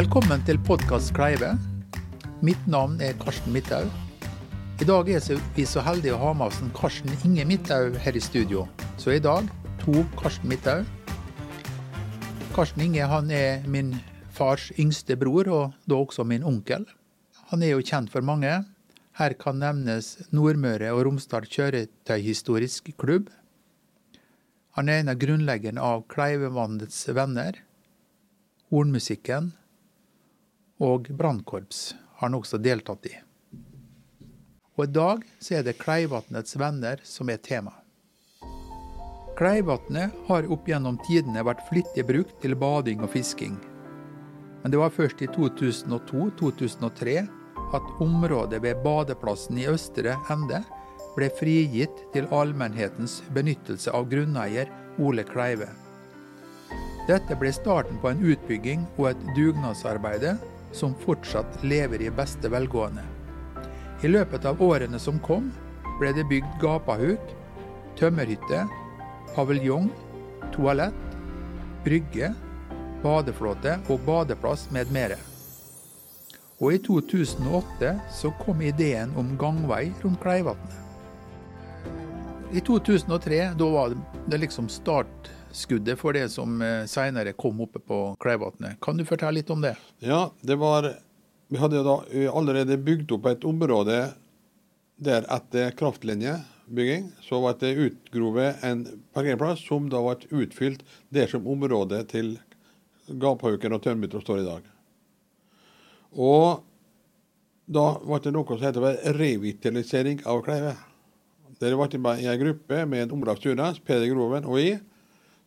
Velkommen til podkast Kleive. Mitt navn er Karsten Midthaug. I dag er vi så heldige å ha med oss en Karsten Inge Midthaug her i studio. Så i dag to Karsten Midthaug. Karsten Inge han er min fars yngste bror, og da også min onkel. Han er jo kjent for mange. Her kan nevnes Nordmøre og Romsdal kjøretøyhistorisk klubb. Han er en av grunnleggerne av Kleivevannets venner. Hornmusikken og brannkorps har han også deltatt i. Og i dag så er det Kleivatnets venner som er tema. Kleivatnet har opp gjennom tidene vært flittig brukt til bading og fisking. Men det var først i 2002-2003 at området ved badeplassen i østre ende ble frigitt til allmennhetens benyttelse av grunneier Ole Kleive. Dette ble starten på en utbygging og et dugnadsarbeide som fortsatt lever i beste velgående. I løpet av årene som kom, ble det bygd gapahuk, tømmerhytte, paviljong, toalett, brygge, badeflåte og badeplass med mere. Og i 2008 så kom ideen om gangvei rundt Kleivatnet. I 2003 da var det liksom startskuddet for det som eh, senere kom oppe på Kleivatnet. Kan du fortelle litt om det? Ja, det var Vi hadde da allerede bygd opp et område der etter kraftlinjebygging så ble det utgrovet en parkeringsplass som da ble utfylt der som området til Gaphauken og Tønbytter står i dag. Og da ble det noe som heter revitalisering av Kleive. Der ble det en gruppe med en Olav Stunes, Peder Groven og jeg,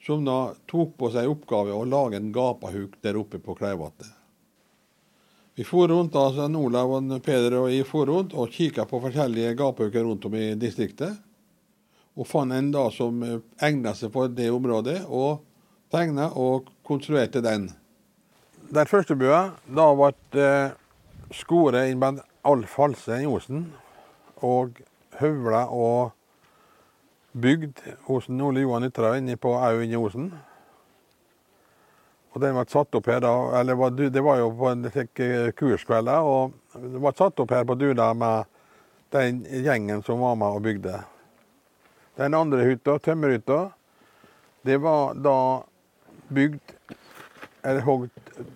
som da tok på seg oppgave å lage en gapahuk der oppe på Kleivatnet. Vi for rundt, altså Olav og Peder og jeg for rundt og kikka på forskjellige gapahuker rundt om i distriktet. Og fant en da som egna seg for det området, og tegna og konstruerte den. Den første bua, da ble eh, skåret inn blant all false i Osen, og høvla og bygd hos Ole Johan Ytterøy inne på Au inne Osen. Og den ble satt opp her da, eller Det var jo på en kurskveld, og det ble satt opp her på Duda med den gjengen som var med og bygde. Den andre hytta, tømmerhytta, det var da bygd eller hogd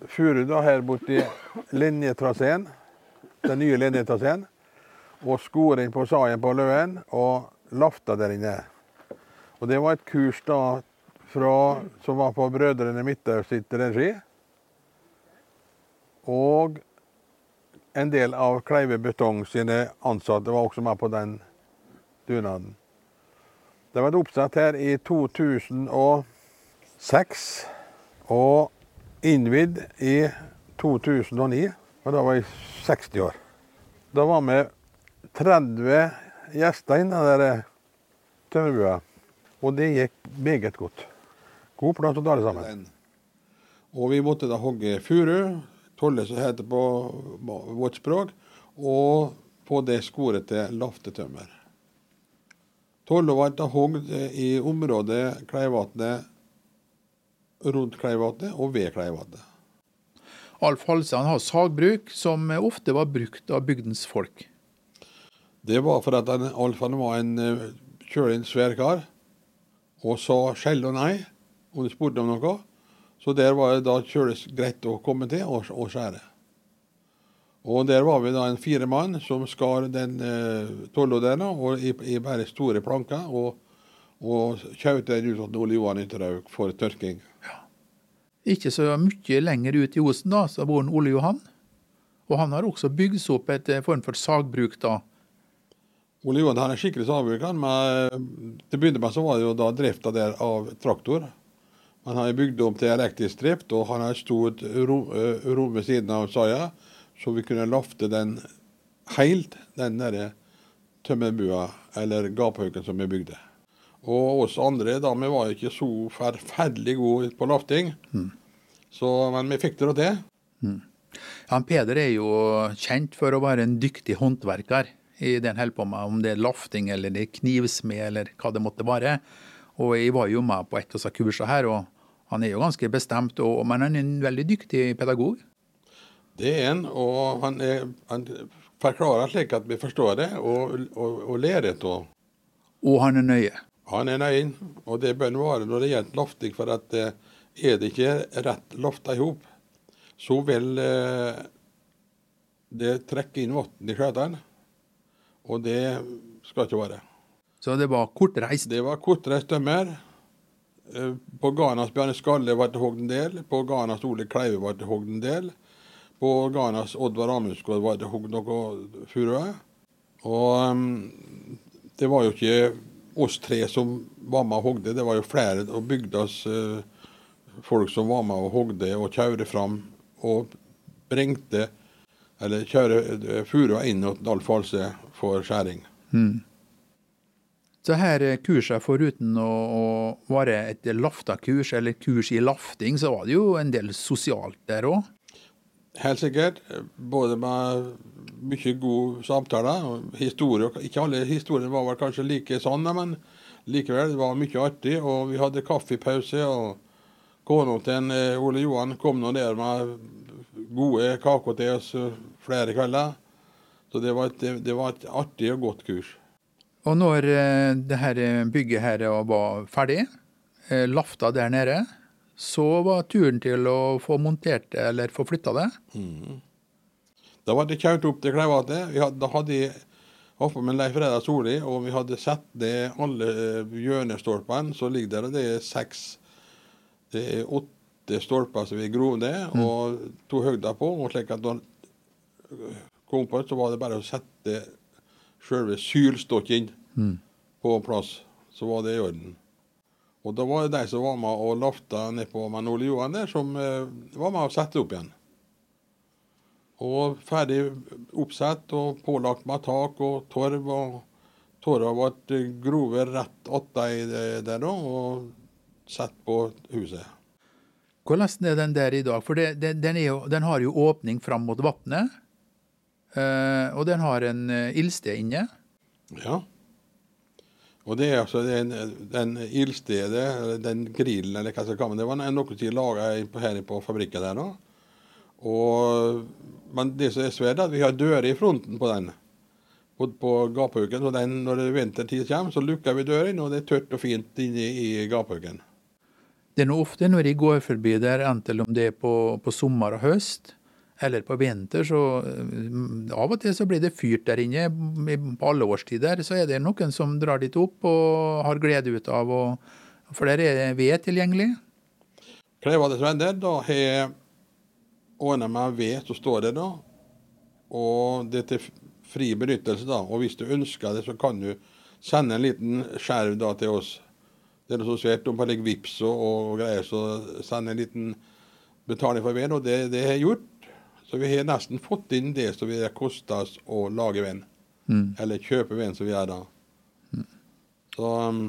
furu her borti linjetraseen, den nye linjetraseen, og skåret inn på saien på Løen og lafta der inne. Og det var et kurs da fra, som var på Brødrene Midtøst sitt regi. Og en del av Kleive Betong sine ansatte var også med på den dugnaden. Det ble oppsatt her i 2006 og innvidd i 2009. Og da var jeg 60 år. Da var vi 30 gjester i den tømmerbua, og det gikk meget godt. God plass til alle sammen. Og vi måtte da hogge furu, tolle som heter på vårt språk, og på det skoret til laftetømmer. Tolla ble da hogd i området Kleivatnet, rundt Kleivatnet og ved Kleivatnet. Alf Halsand har sagbruk, som ofte var brukt av bygdens folk. Det var for at Alf var en kjølig svær kar og sa sjelden og nei om du spurte om noe. Så der var det da kjøles greit å komme til og, og skjære. Og der var vi da en fire mann som skar den eh, tollodena i, i, bare store planker. Og, og kjøpte den ut til Ole Johan Ytterhaug for tørking. Ikke så mye lenger ut i Osen da, så bor Ole Johan. Og han har også bygd seg opp et eh, form for sagbruk da. Ole Johan har en skikkelig sagbruk. Men til å begynne med så var jo da drifta der av traktor. Han har bygd om til elektrisk drift, og han har et stort rom, rom ved siden av saia, så vi kunne lafte den helt, den der tømmerbua, eller gaphauken som vi bygde. Og oss andre da, vi var ikke så forferdelig gode på lafting, mm. så, men vi fikk det til. Mm. Ja, Peder er jo kjent for å være en dyktig håndverker i det en holder på med, om det er lafting eller det er knivsmed eller hva det måtte være. Og jeg var jo med på et av disse kursene her, og han er jo ganske bestemt, og, men han er en veldig dyktig pedagog. Det er en, og han, er, han forklarer slik at vi forstår det, og, og, og lærer av. Og han er nøye. Han er nøye, og det bør være når det gjelder lofting, for at eh, er det ikke rett lofta i hop, så vil eh, det trekke inn vann i skjøtene, og det skal ikke være. Så det var kortreist. Det var kortreist tømmer. Eh, På Ganas Bjarne Skalle ble det hogd en del. På Ganas Ole Kleive ble det hogd en del. På Ganas Oddvar Amundsgaard ble det hogd noe furue. Og um, det var jo ikke oss tre som var med og hogde, det var jo flere av bygdas uh, folk som var med og hogde og kjørte fram og brengte eller kjøre furua inn til Dal False for skjæring. Mm. Så her eh, kurset, foruten å, å være et lafta-kurs, eller kurs i lafting, så var det jo en del sosialt der òg? Helt sikkert. Både med mye god samtale og historie. Ikke alle historiene var vel kanskje like sånne, men likevel, det var mye artig. Og vi hadde kaffepause, og kona til eh, Ole Johan kom nå der med gode kaker til oss flere kvelder. Så det var, et, det var et artig og godt kurs. Og når eh, det her bygget her var ferdig, eh, lafta der nede, så var turen til å få montert det, eller få flytta det. Mm. Da var det kjørt opp til Kleivatet. Da hadde jeg hoppet med Leif Reidar Solli, og vi hadde satt ned alle hjørnestolpene som ligger der. Det er seks Det er åtte stolper som vi grov ned, Mm. og to høgder på. og slik at når kom på så var det bare å sette selve sylstokken Mm. på plass. Så var det i orden. Og da var det de som var med og lafta nedpå med Ole Johan der, som eh, var med og sette opp igjen. Og ferdig oppsett og pålagt med tak og torv. og Tåra ble grove rett attei der da, og satt på huset. Hvordan er den der i dag? For det, det, den, jo, den har jo åpning fram mot vannet. Eh, og den har en eh, ildsted inne. Ja. Og det er altså den, den ildstedet, den grillen, eller hva det være, det var noe som er laga her på fabrikken der. Og, men det som er svært, at vi har dører i fronten på den. På, på. Og den, når det vintertid kommer, så lukker vi døren, og det er tørt og fint inne i gapauken. Det er nå ofte når de går forbi der, enten om det er på, på sommer og høst, eller på vinter, så eh, av og til så blir det fyrt der inne. På alle årstider så er det noen som drar dit opp og har glede ut av og, For der er ved tilgjengelig. Klevades venner, da har jeg ordna med ved så står der, da. Og det er til fri benyttelse, da. Og hvis du ønsker det, så kan du sende en liten skjerv da til oss. Det er så svært om bare legger vips og, og greier, så send en liten betaling for ved. Og det, det har jeg gjort. Så vi har nesten fått inn det som vil koste oss å lage ved. Mm. Eller kjøpe ved som vi gjør da. Så um,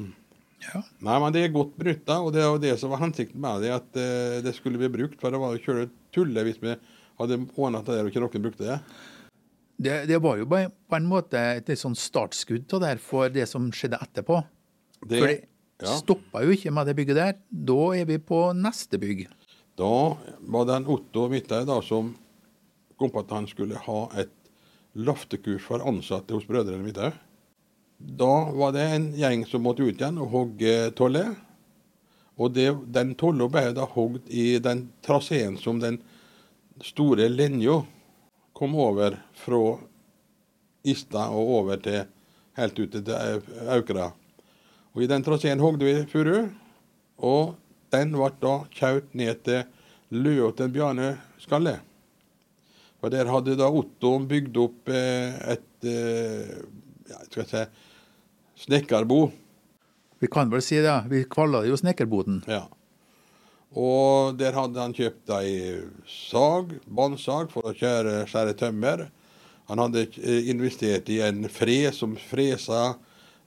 Ja. Nei, men det er godt benytta, og det jo det som var hensikten med det, at uh, det skulle bli brukt. For det var jo kjøle tulle hvis vi hadde ordna det der og ikke noen brukte det. Det, det var jo på en måte et sånn startskudd til det for det som skjedde etterpå. det For det ja. stoppa jo ikke med det bygget der. Da er vi på neste bygg. Da var det en Otto Midthaug som kom om at han skulle ha et laftekurs for ansatte hos Brødrene Midthaug. Da var det en gjeng som måtte ut igjen og hogge tolle. Og det, den tolla ble da hogd i den traseen som den store linja kom over fra Ista og over til helt ut til Aukra. Og i den traseen hogde vi furu, og den ble da kjørt ned til løa til Bjarne Skalle. For der hadde da Otto bygd opp eh, et eh, ja, skal jeg si, snekkerbo. Vi kan vel si det, vi kaller det jo snekkerboden. Ja. Og der hadde han kjøpt ei sag, båndsag, for å kjøre skjære tømmer. Han hadde eh, investert i en fres som fresa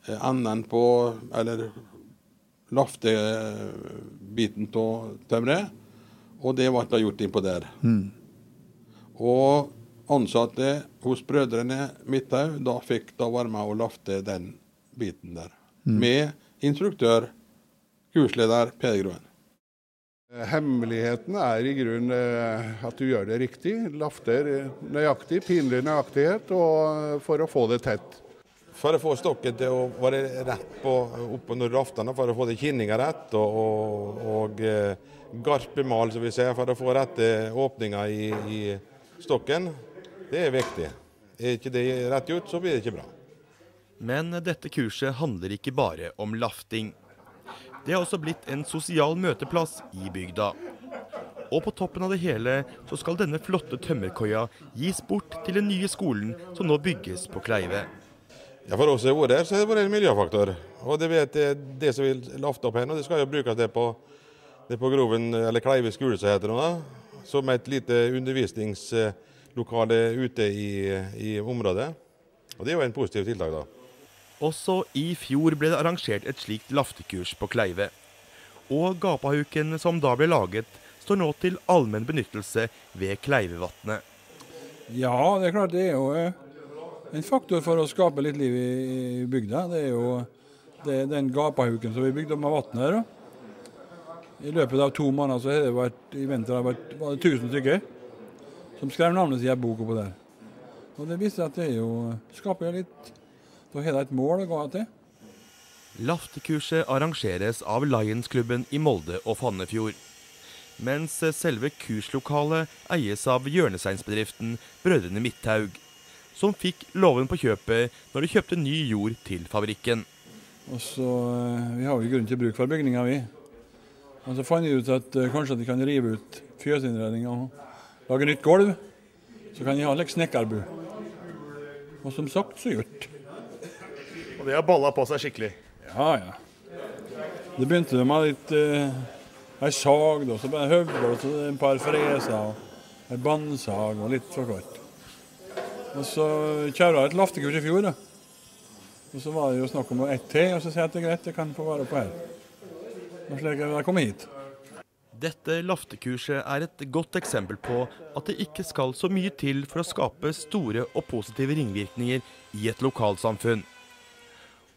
enden på Eller laftebiten av tømmeret. Og det ble da gjort innpå der. Mm. Og ansatte hos brødrene Midthaug da fikk da være med og lafte den biten der. Med instruktør, kursleder Peder Groen. Hemmeligheten er i grunnen eh, at du gjør det riktig. Lafter nøyaktig, pinlig nøyaktighet, og for å få det tett. For å få stokken til å være rett på, opp under raftene, for å få det kinninga rett, og, og, og eh, garpemal, som vi sier, for å få rette åpninger i, i stokken, det er viktig. Er ikke det rett ut, så blir det ikke bra. Men dette kurset handler ikke bare om lafting. Det har også blitt en sosial møteplass i bygda. Og på toppen av det hele så skal denne flotte tømmerkoia gis bort til den nye skolen som nå bygges på Kleive. Ja, For oss som har vært her, så har det vært en miljøfaktor. Og det, vet, det, det som vil lafte opp her nå, det skal jo brukes det på, det på Groven, eller Kleive skole, som heter det nå. Som et lite undervisningslokale ute i, i området. Og det er jo en positiv tiltak, da. Også i fjor ble det arrangert et slikt laftekurs på Kleive. Og gapahuken som da ble laget, står nå til allmenn benyttelse ved Kleivevatnet. Ja, det er klart det er jo eh, en faktor for å skape litt liv i bygda. Det er jo det er den gapahuken som vi bygde med vannet her. I løpet av to måneder så har det vært i vinter har det vært var det 1000 stykker som skrev navnet sitt i boka på der. Og det viser at det er jo, skaper litt da har de et mål å gå til. Laftekurset arrangeres av Lionsklubben i Molde og Fannefjord. Mens selve kurslokalet eies av hjørnesteinsbedriften Brødrene Midthaug, som fikk låven på kjøpet når de kjøpte ny jord til fabrikken. Og så, eh, Vi har jo grunn til bruk for bygninga, vi. Og Så fant de ut at uh, kanskje de kan rive ut fjøsinnredninga og lage nytt gulv. Så kan de ha litt snekkerbu. Og som sagt, så gjort. Og det har balla på seg skikkelig? Ja, ja. Det begynte med litt uh, ei sag, da, så ble det høvel, og så et par freser, og ei bandsag og litt for kort. Og så kjøra jeg et laftekurs i fjor, da. Og så var det jo snakk om ett til, og så sier jeg at det er greit, jeg kan få være oppe her. Og slik er jeg kommet hit. Dette laftekurset er et godt eksempel på at det ikke skal så mye til for å skape store og positive ringvirkninger i et lokalsamfunn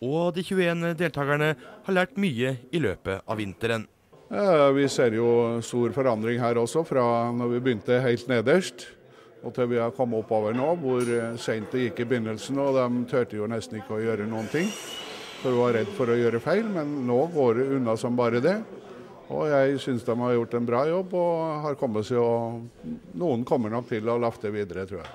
og de 21 deltakerne har lært mye i løpet av vinteren. Vi ser jo stor forandring her også, fra når vi begynte helt nederst og til vi har kommet oppover nå, hvor sent det gikk i begynnelsen. og De turte jo nesten ikke å gjøre noen ting, for hun var redd for å gjøre feil. Men nå går det unna som bare det. Og jeg syns de har gjort en bra jobb og har kommet seg og Noen kommer nok til å lafte videre, tror jeg.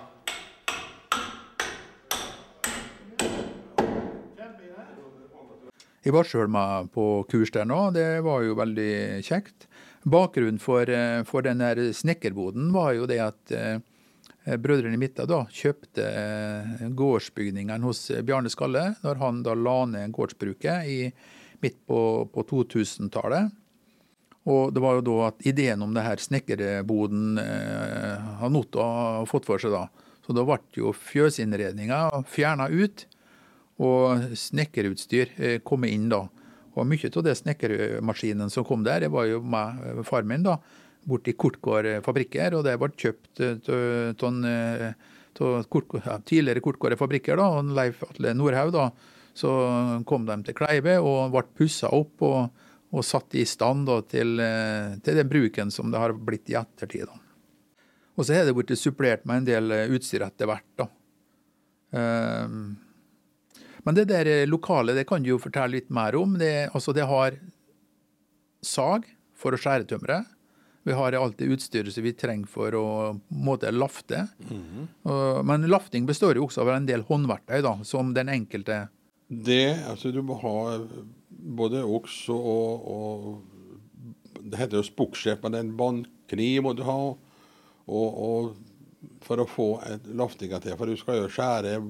Jeg var sjøl med på kurs der nå, det var jo veldig kjekt. Bakgrunnen for, eh, for den snekkerboden var jo det at eh, brødrene Mitta da kjøpte eh, gårdsbygningene hos Bjarne Skalle når han da la ned gårdsbruket i, midt på, på 2000-tallet. Og det var jo da at ideen om det her snekkerboden eh, har Otto fått for seg da. Så da ble jo fjøsinnredninga fjerna ut og snekkerutstyr eh, kom inn da. Og mye av det snekkermaskinen som kom der, det var jo med eh, far min da, borti Kortgård fabrikker, og det ble kjøpt av eh, ja, tidligere Kortgård fabrikker, da, og Leif Atle Nordhaug. da, Så kom de til Kleive og ble pussa opp og, og satt i stand da, til, til, den bruken som det har blitt i ettertid. da. Og så har det blitt supplert med en del utstyr etter hvert. da. Um, men det der lokale det kan du jo fortelle litt mer om. Det, altså det har sag for å skjære tømmeret. Vi har det utstyret som vi trenger for å måte lafte. Mm -hmm. Men lafting består jo også av en del håndverktøy, da, som den enkelte Det, altså Du må ha både oks og, og Det heter jo spokkskjep, men en båndkniv må du ha. Og, og for å få laftinga til. For du skal jo skjære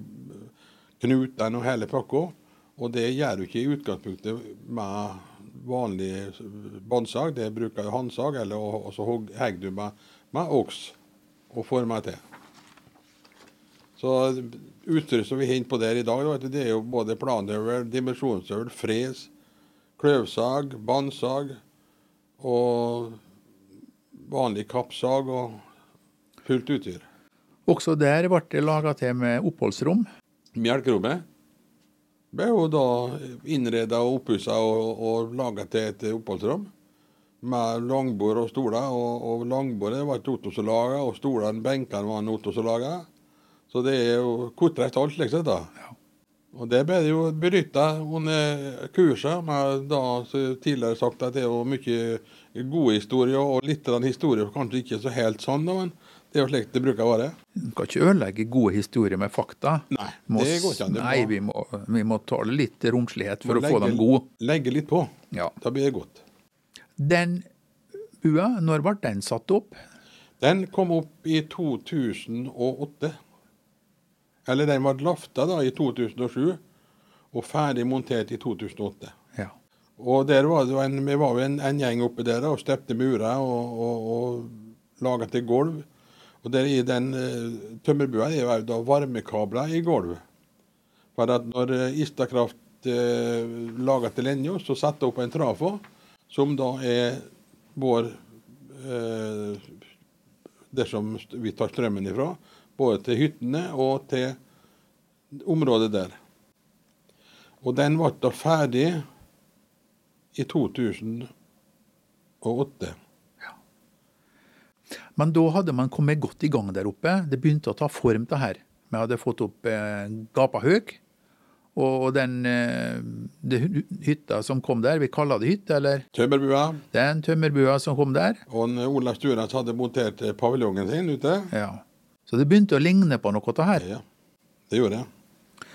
knutene og hele pakka. Og det gjør du ikke i utgangspunktet med vanlig båndsag. Det bruker du håndsag, eller og så hogger du med, med oks og får meg til. Så utstyret som vi henter på der i dag, det er jo både planøvel, dimensjonsøvel, fres, kløvsag, båndsag og vanlig kappsag og fullt utstyr. Også der ble det laga til med oppholdsrom. Melkerommet ble jo da innreda og oppussa og, og laga til et oppholdsrom. med langbord og stoler. Og, og langbordet var ikke Otto som laga, og stolene, benkene var Otto som laga. Så det er jo kortreist alt, slik da. Ja. Og det ble det jo benytta under kurset. Men da tidligere sagt at det er jo mye gode historier, og litt av den historien kanskje ikke så helt sånn, da, men det er jo slik det bruker å være. Du kan ikke ødelegge gode historier med fakta. Nei, Må det går ikke an. Nei, vi må, vi må tåle litt romslighet for å få dem gode. Legge litt på. Ja. Da blir det godt. Den bua, når ble den satt opp? Den kom opp i 2008. Eller den ble lafta da i 2007, og ferdig montert i 2008. Ja. Og der var det en, Vi var jo en, en gjeng oppe der og stepte murer og, og, og laga til gulv. Og der i den uh, tømmerbua er jo da varmekabler i gulvet. For at når Istakraft uh, laga til linja, så satte opp en trafo, som da er vår uh, Der som vi tar strømmen ifra. Både til hyttene og til området der. Og den ble da ferdig i 2008. Men da hadde man kommet godt i gang der oppe. Det begynte å ta form, det her. Vi hadde fått opp eh, Gapahaug. Og den eh, hytta som kom der, vi kaller det hytte, eller Tømmerbua. den tømmerbua som kom der. Og en Olav Sturans hadde montert eh, paviljongen sin ute. Ja. Så det begynte å ligne på noe, det her. Ja, det gjorde det.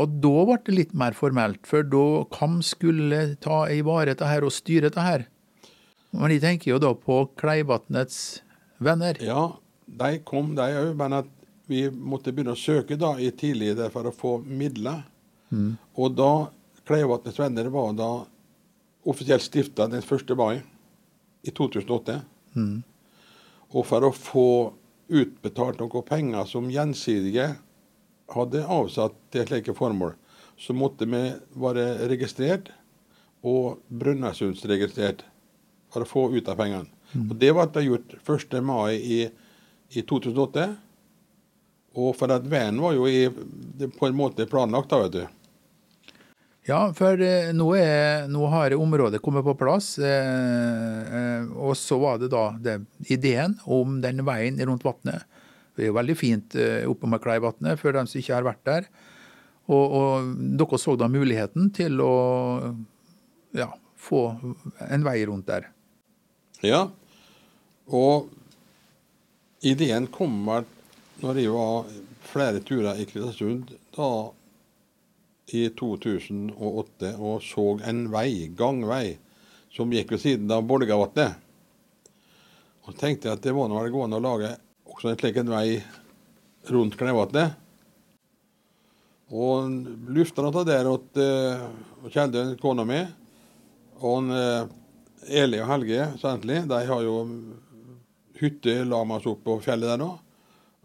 Og da ble det litt mer formelt, for da hvem skulle ta i vare dette her og styre dette her? Men jeg tenker jo da på Kleivatnets venner. Ja, de kom, de òg, men at vi måtte begynne å søke da i tidlig for å få midler. Og da Kleivatnets Venner var da offisielt stifta den 1. mai i 2008. Og for å få utbetalt noen penger som gjensidige hadde avsatt til slike formål, så måtte vi være registrert og Brønnøysundsregistrert for å få ut av pengene. Og Det ble gjort 1. mai i, i 2008. Og for at veien var jo i, på en måte planlagt, da, vet du. Ja, for eh, nå, er, nå har området kommet på plass. Eh, eh, og så var det da det, ideen om den veien rundt vannet. Det er jo veldig fint eh, oppe med Kleivatnet for dem som ikke har vært der. Og, og dere så da muligheten til å ja, få en vei rundt der. Ja. Og ideen kom vel når jeg var flere turer i Kristiansund da i 2008 og så en vei, gangvei, som gikk ved siden av Bolgavatnet. Og tenkte jeg at det må nå være gående å lage også en slik en vei rundt Kleivatnet. Og lufta noe der åt uh, Kjeldøen, kona mi, og en, uh, Eli og Helge Sentli, de har jo hytte la vi oss opp på fjellet der nå.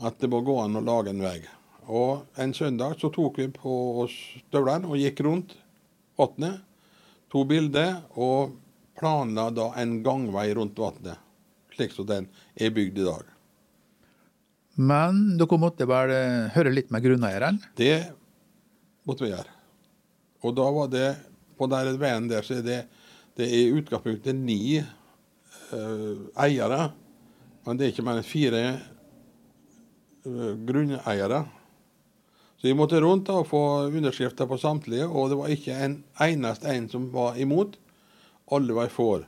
At det må gå an å lage en vei. Og en søndag så tok vi på oss støvlene og gikk rundt vannet. to bilder og planla da en gangvei rundt vannet. Slik som den er bygd i dag. Men dere måtte vel eh, høre litt med grunneieren? Det måtte vi gjøre. Og da var det på den veien der så er det, det er i utgangspunktet ni eh, eiere. Men det er ikke mer enn fire eh, grunneiere. Så vi måtte rundt og få underskrifter på samtlige, og det var ikke en eneste en som var imot. Alle var for.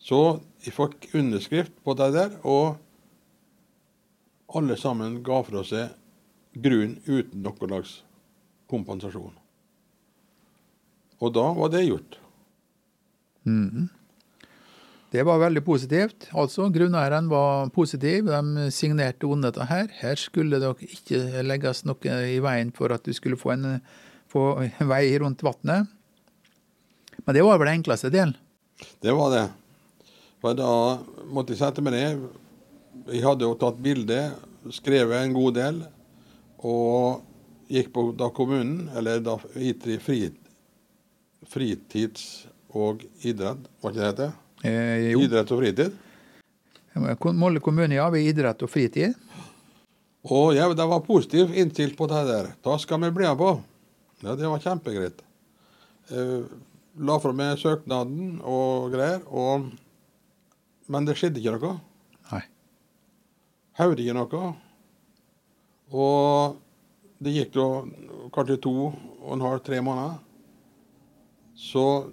Så jeg fikk underskrift på det der, og alle sammen ga fra seg grunn uten noen slags kompensasjon. Og da var det gjort. Det var veldig positivt. Altså, Grunneierne var positiv. De signerte under dette her. Her skulle det ikke legges noe i veien for at du skulle få en, få en vei rundt vannet. Men det var vel den enkleste delen. Det var det. For da måtte jeg sette meg ned. Jeg hadde jo tatt bilde, skrevet en god del, og gikk på da kommunen, eller da ITRI fritids- og idrett, var ikke det det heter? Eh. Idrett og fritid. Molde kommune, ja, ved idrett og fritid. Og ja, det var positivt innstilt på det der. Da skal vi bli med på. Ja, det var kjempegreit. Eh, la fra meg søknaden og greier. Og Men det skjedde ikke noe. Nei. Hørte ikke noe. Og det gikk da kanskje to og en halv, tre måneder. Så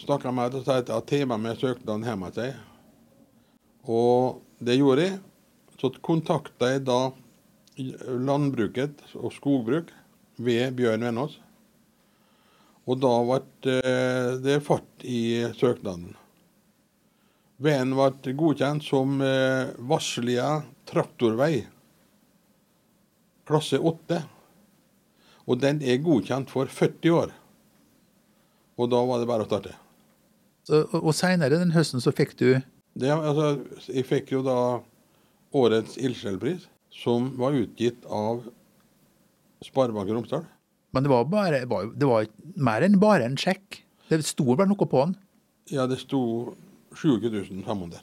snakka med og sa at tar med søknaden hjem til seg. Og det gjorde jeg. Så kontakta jeg da landbruket og skogbruk ved Bjørn Venås. Og da ble eh, det fart i søknaden. Veien ble godkjent som eh, Varslia traktorvei, klasse 8. Og den er godkjent for 40 år. Og da var det bare å starte. Og seinere den høsten så fikk du Det, altså, jeg fikk jo da årets ildsjelpris, som var utgitt av Sparebanken Romsdal. Men det var, bare, det var mer enn bare en sjekk. Det sto vel noe på den? Ja, det sto 27 500.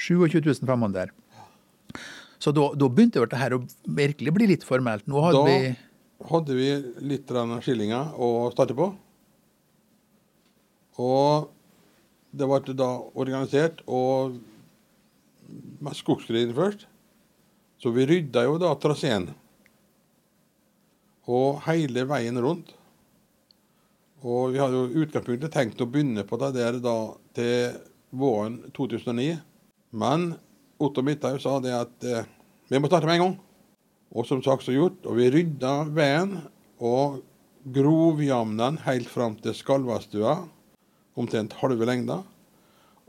27 500. Så da, da begynte det her å virkelig bli litt formelt. Nå hadde Da vi hadde vi litt skillinger å starte på. Og det ble da organisert og med skogsgreier først. Så vi rydda jo da traseen. Og hele veien rundt. Og vi hadde jo utgangspunktet tenkt å begynne på det der da til våren 2009. Men Otto Midthaug sa det at eh, vi må starte med en gang. Og som sagt så gjort. Og vi rydda veien og grovjamna den helt fram til Skalvastua, omtrent halve lengda.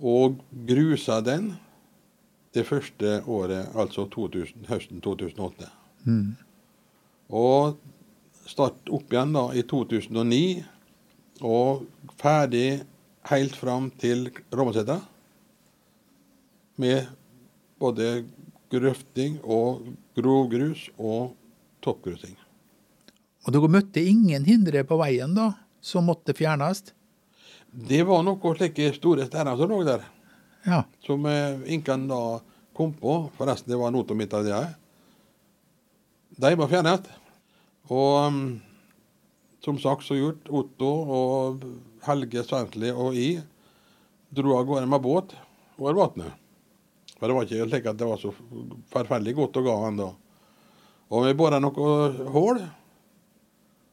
Og grusa den det første året, altså 2000, høsten 2008. Og start opp igjen da i 2009, og ferdig helt fram til Rommeseter. Med både grøfting og grovgrus og toppgrusing. Og dere møtte ingen hindre på veien da, som måtte fjernes? Det var noen slike store steiner som lå der, Ja. som eh, ingen da kom på. Forresten, det var noto mitt av det. De var fjernet. Og mm, som sagt så gjort, Otto og Helge Svensli og jeg dro av gårde med båt over vannet. For det var ikke slik at det var så forferdelig godt å gå ennå. Og vi bora noe hull i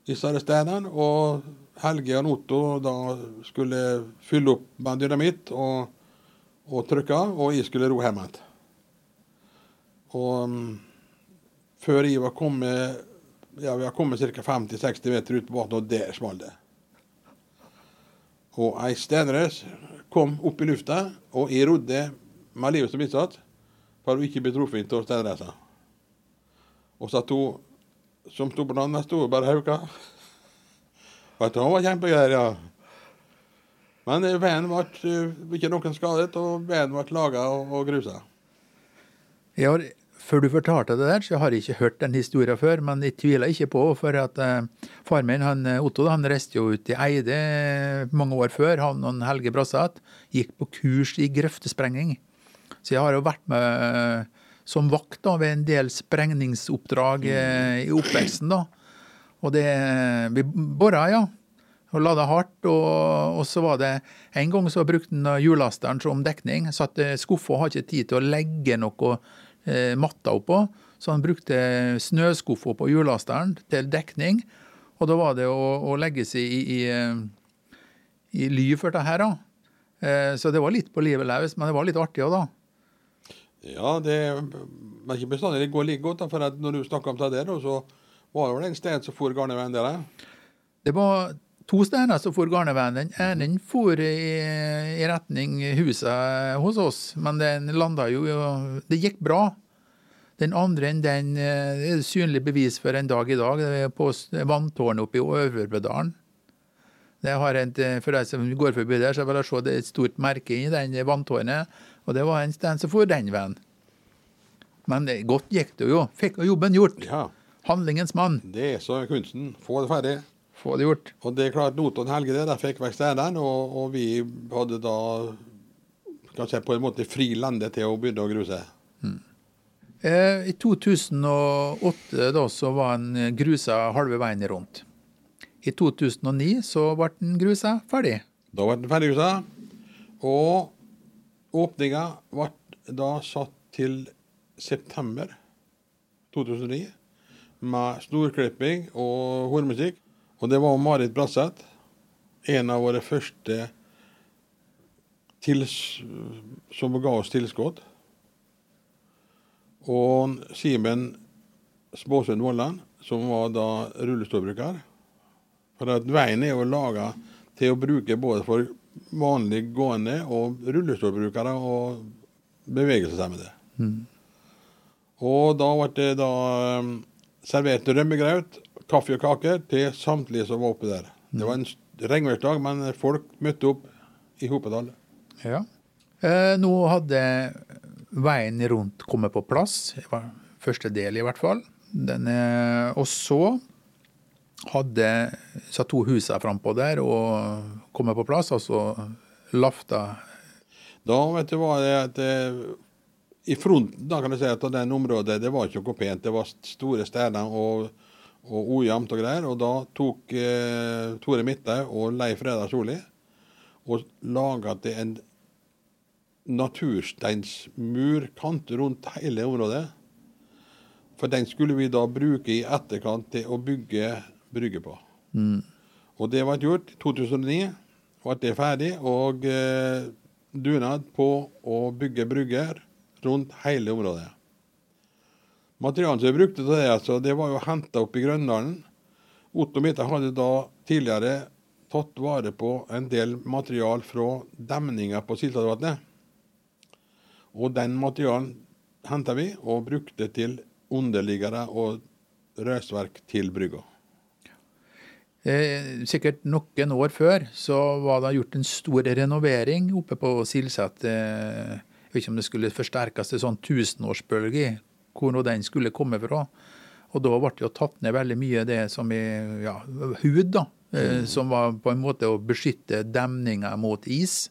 disse steinene, og Helge og Otto da skulle fylle opp med dynamitt og, og trykke, og jeg skulle ro hjem igjen. Og mm, før jeg var kommet ja, vi har kommet ca. 50-60 meter ut på vannet, og der smalt det. Og ei steinrøys kom opp i lufta, og jeg rodde med livet som innsatt for å ikke bli truffet av steinreisa. Og så to som sto på den andre, sto bare hauka. Du, var kjempegreier, ja. Men eh, veien ble eh, ikke noen skadet, og veien ble laga og, og grusa. Jeg før du fortalte det der, så har jeg ikke hørt den historien før, men jeg tviler ikke på, for at uh, far min, han, eh, Otto, han reiste jo ut i Eide eh, mange år før, han og Helge Brassat, gikk på kurs i grøftesprenging. Så jeg har jo vært med uh, som vakt da, ved en del sprengningsoppdrag uh, i oppveksten da. Og det, vi bora, ja. Og lada hardt, og, og så var det En gang så brukte han hjullasteren som dekning. Satt i skuffa og hadde ikke tid til å legge noe eh, matta oppå, så han brukte snøskuffa på hjullasteren til dekning. Og da var det å, å legge seg i, i, eh, i ly for det her, da. Eh, så det var litt på livet løs, men det var litt artig òg, da. Ja, det er ikke bestandig det går like godt. for Når du snakker om det der, så var det en sted som for garneveien der. Det var to steiner som for garneveien. Den ene for i, i retning huset hos oss, men den landa jo Det gikk bra. Den andre den eh, er synlig bevis for en dag i dag. Det er på vanntårnet oppe i Øverbødalen. Det har et, eh, for deg som går forbi der, så vil jeg se det er et stort merke i den vanntårnet. Og det var en stein som for den veien. Men det, godt gikk det jo. Fikk jobben gjort. Ja, Handlingens mann. Det er så kunsten. Få det ferdig. Få det gjort. Og det er klart, Notodden Helge der, der fikk vekk steinene, og, og vi hadde da kanskje på en måte fri lende til å begynne å gruse. Eh, I 2008 da, så var den grusa halve veien rundt. I 2009 så ble den grusa ferdig. Da ble den ferdig grusa. og åpninga ble da satt til september 2009 med storklipping og hornmusikk. Og det var Marit Bratseth, en av våre første som ga oss tilskudd. Og Simen Spåsund Vollan, som var da rullestolbruker. For at veien er jo laga til å bruke både for vanlig gående og rullestolbrukere og bevegelseshemmede. Mm. Og da ble det da um, servert rømmegraut, kaffe og kaker til samtlige som var oppe der. Det var en regnværsdag, men folk møtte opp i Hopedal. Ja. Eh, nå hadde veien rundt kommet på plass, det var første del i hvert fall. Den, eh, og så hadde satt to husene frampå der og kommet på plass, altså lafta Da vet du hva det, at det, I fronten da kan du si at av den området det var ikke noe pent. Det var store steiner og, og ujevnt og greier. Og da tok eh, Tore Midthaug og Leif Reidar Solli og laga til en natursteinsmurkant rundt hele området. For den skulle vi da bruke i etterkant til å bygge brygge på. Og det ble gjort i 2009. Ble det ferdig, og eh, dunad på å bygge brygger rundt hele området. Materialet som vi brukte til det, altså, det var jo henta opp i Grøndalen. Otto Mitta hadde da tidligere tatt vare på en del material fra demninger på Siltadvatnet. Og den materialen henta vi og brukte til underliggere og røsverk til brygga. Eh, sikkert noen år før så var det gjort en stor renovering oppe på Silset. Eh, jeg vet ikke om det skulle forsterkes til sånn tusenårsbølge, hvor nå den skulle komme fra. Og da ble det jo tatt ned veldig mye det som er ja, hud, da. Mm. som var på en måte å beskytte demninger mot is.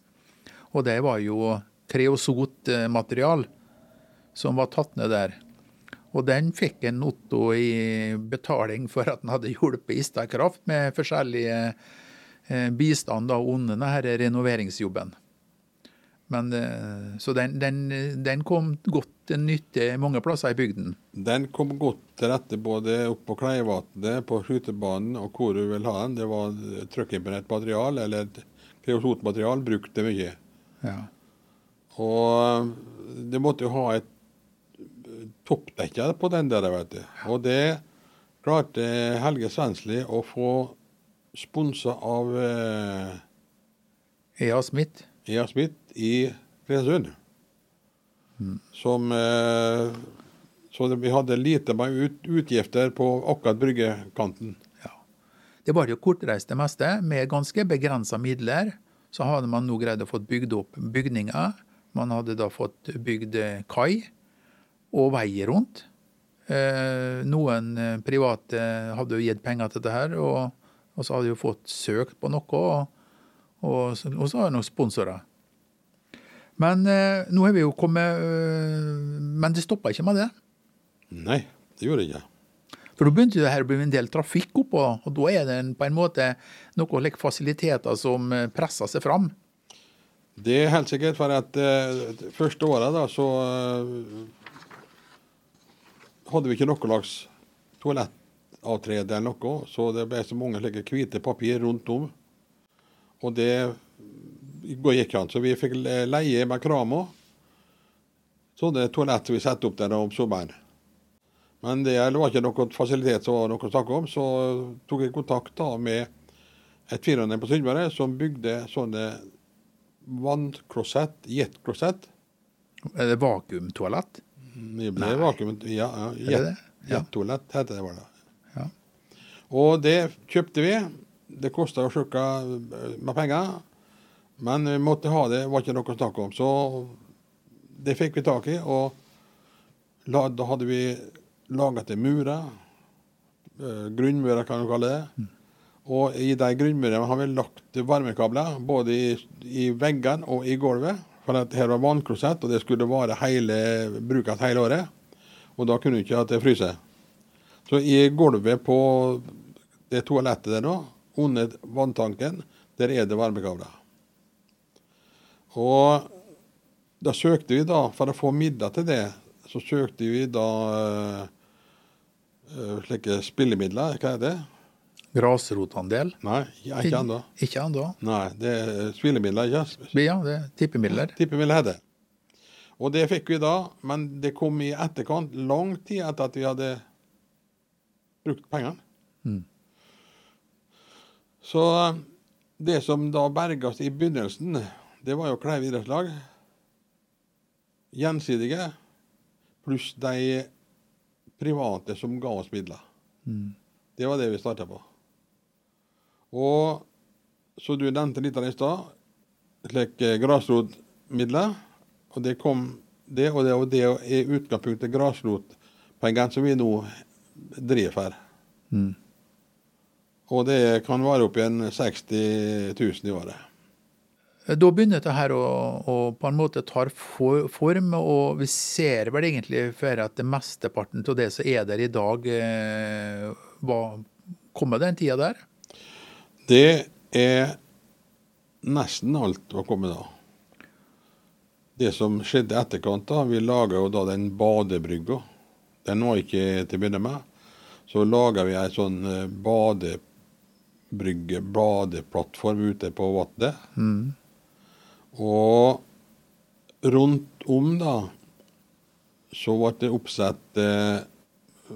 Og det var jo kreosotmaterial som var tatt ned der. Og den fikk en Otto i betaling for at han hadde hjulpet Istad Kraft med forskjellige eh, bistand da, under denne renoveringsjobben. Men, eh, så den, den, den kom godt til nytte mange plasser i bygden. Den kom godt til rette både opp på Kleivatnet, på skytebanen og hvor du vil ha den. Det var trykkimponert material eller kreosotmaterial brukte mye. Ja. Og det måtte jo ha et toppdekke på den der, vet du. Og det klarte Helge Svensli å få sponsa av eh, Ea Smith. Ea Smith i Kristiansund. Som eh, Så vi hadde lite ut, utgifter på akkurat bryggekanten. Det var jo kortreist det meste, med ganske begrensa midler. Så hadde man nå greid å få bygd opp bygninger. Man hadde da fått bygd eh, kai og veier rundt. Eh, noen eh, private hadde jo gitt penger til dette og, og så hadde jo fått søkt på noe. Og, og, så- og så har noen sponsorer. Men eh, nå har vi jo kommet øh, Men det stoppa ikke med det. Nei, det gjorde det ikke. For da begynte det her å bli en del trafikk oppå, og da er det på en måte noen like fasiliteter som eh, presser seg fram. Det er helt sikkert, for at eh, første året da, så eh, hadde vi ikke noe slags toalettavtrede eller noe, så det ble så mange slike hvite papir rundt om. Og det gikk an. Så vi fikk leie med Kramo sånne toalett vi satte opp der om sommeren. Men det var ikke noen fasilitet som var noe å snakke om, så tok jeg kontakt da med et firma på Sunnmøre som bygde sånne vannklosett, jetklosett. Er det vakuumtoalett? Det ble Nei. vakuum... Ja, ja, det jet, det? Ja. jettoalett heter det. var det. Ja. Og det kjøpte vi. Det kosta jo sjukka med penger, men vi måtte ha det, var ikke noe å snakke om. Så det fikk vi tak i, og da hadde vi laga til murer. eh, Grunnmurer, kan du kalle det. Og i de grunnmurene har vi lagt varmekabler, både i, i veggene og i gulvet. For at her var vannklosett, og det skulle vare hele, brukes hele året. Og da kunne du ikke at det fryser. Så i gulvet på det toalettet der nå, under vanntanken, der er det varmekabler. Og da søkte vi da, for å få midler til det, så søkte vi da øh, slike spillemidler. Hva er det? Grasrotandel? Nei, ikke ennå. Ikke ennå? Nei, det er spillemidler, ikke Ja, det er tippemidler. Tippemidler heter det. Og det fikk vi da, men det kom i etterkant, lang tid etter at vi hadde brukt pengene. Mm. Så eh, det som da berga oss i begynnelsen, det var jo Kleiv idrettslag. Gjensidige. Pluss de private som ga oss midler. Mm. Det var det vi starta på. Og så du nevnte litt av det i stad, slik eh, grasrotmidler. Og det kom det, og det, og det er utgangspunktet grasrotpengene som vi nå driver for. Mm. Og det kan være opp igjen 60 000 i året. Da begynner dette her å, å på en måte tar form, og vi ser vel egentlig for at det mesteparten av det som er der i dag, eh, var, kommer den tida der? Det er nesten alt var kommet da. Det som skjedde i etterkant, da, vi laga jo da den badebrygga. Den var ikke til å begynne med. Så laga vi ei sånn eh, badebrygge, badeplattform ute på vannet. Mm. Og rundt om, da, så ble det oppsatt eh,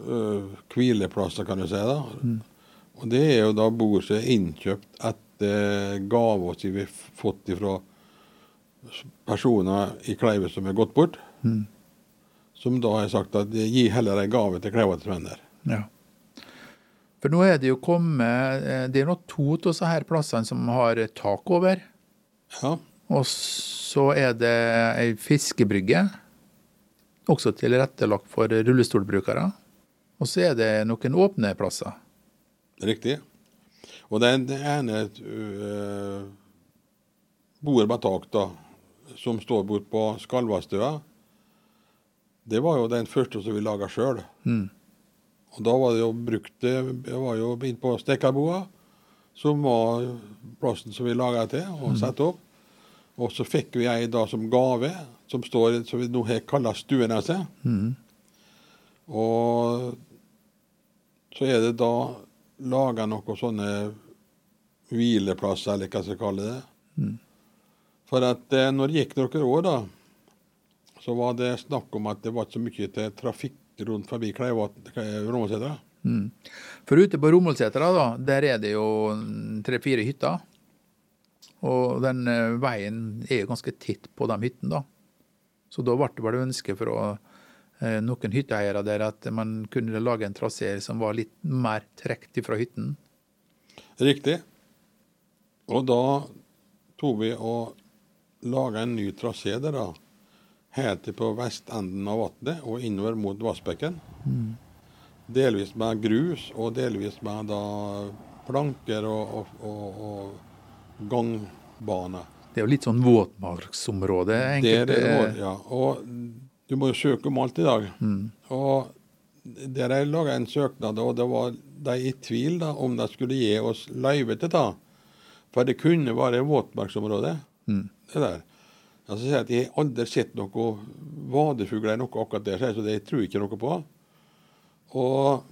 øh, hvileplasser, kan du si. da. Og det er jo da bord som er innkjøpt etter gaver som vi har fått fra personer i Kleive som er gått bort. Mm. Som da har sagt at gi heller en gave til Kleivats venner. Ja. For nå er det jo kommet eh, Det er nå to av disse her plassene som har tak over. Ja, Og så er det ei fiskebrygge, også tilrettelagt for rullestolbrukere. Og så er det noen åpne plasser. riktig. Og den ene øh, bordet med tak, da, som står bort på Skalvastøa, det var jo den første som vi laga sjøl. Mm. Og da var det jo brukt Jeg var jo inn på Stekkarboa, som var plassen som vi laga til og satte opp. Og så fikk vi ei da som gave, som står som vi nå har kalla Stueneset. Mm. Og så er det da laga noen sånne hvileplasser, eller hva skal kalle det. Mm. For at eh, når det gikk noen år, da, så var det snakk om at det var ikke så mye til trafikk rundt forbi Romålsetra. Mm. For ute på Romålsetra, da, der er det jo tre-fire hytter. Og den eh, veien er jo ganske tett på de hyttene, da. Så da ble det vel ønske fra eh, noen hytteeiere der at man kunne lage en trasé som var litt mer trukket fra hytten. Riktig. Og da tok vi og laga en ny trasé der, da. Helt på vestenden av vannet og innover mot Vassbekken. Delvis med grus, og delvis med da planker og, og, og, og gangbane. Det er jo litt sånn våtmarksområde. Det er enkelte- det ja. Og du må jo søke om alt i dag. Mm. Og der jeg laga en søknad, og det var de i tvil da, om de skulle gi oss løyve til det. For det kunne være våtmarksområde, Mm. det der. Altså, sier jeg at Jeg aldri sett noe vadefugler noe akkurat der, jeg, så det tror jeg ikke noe på. Og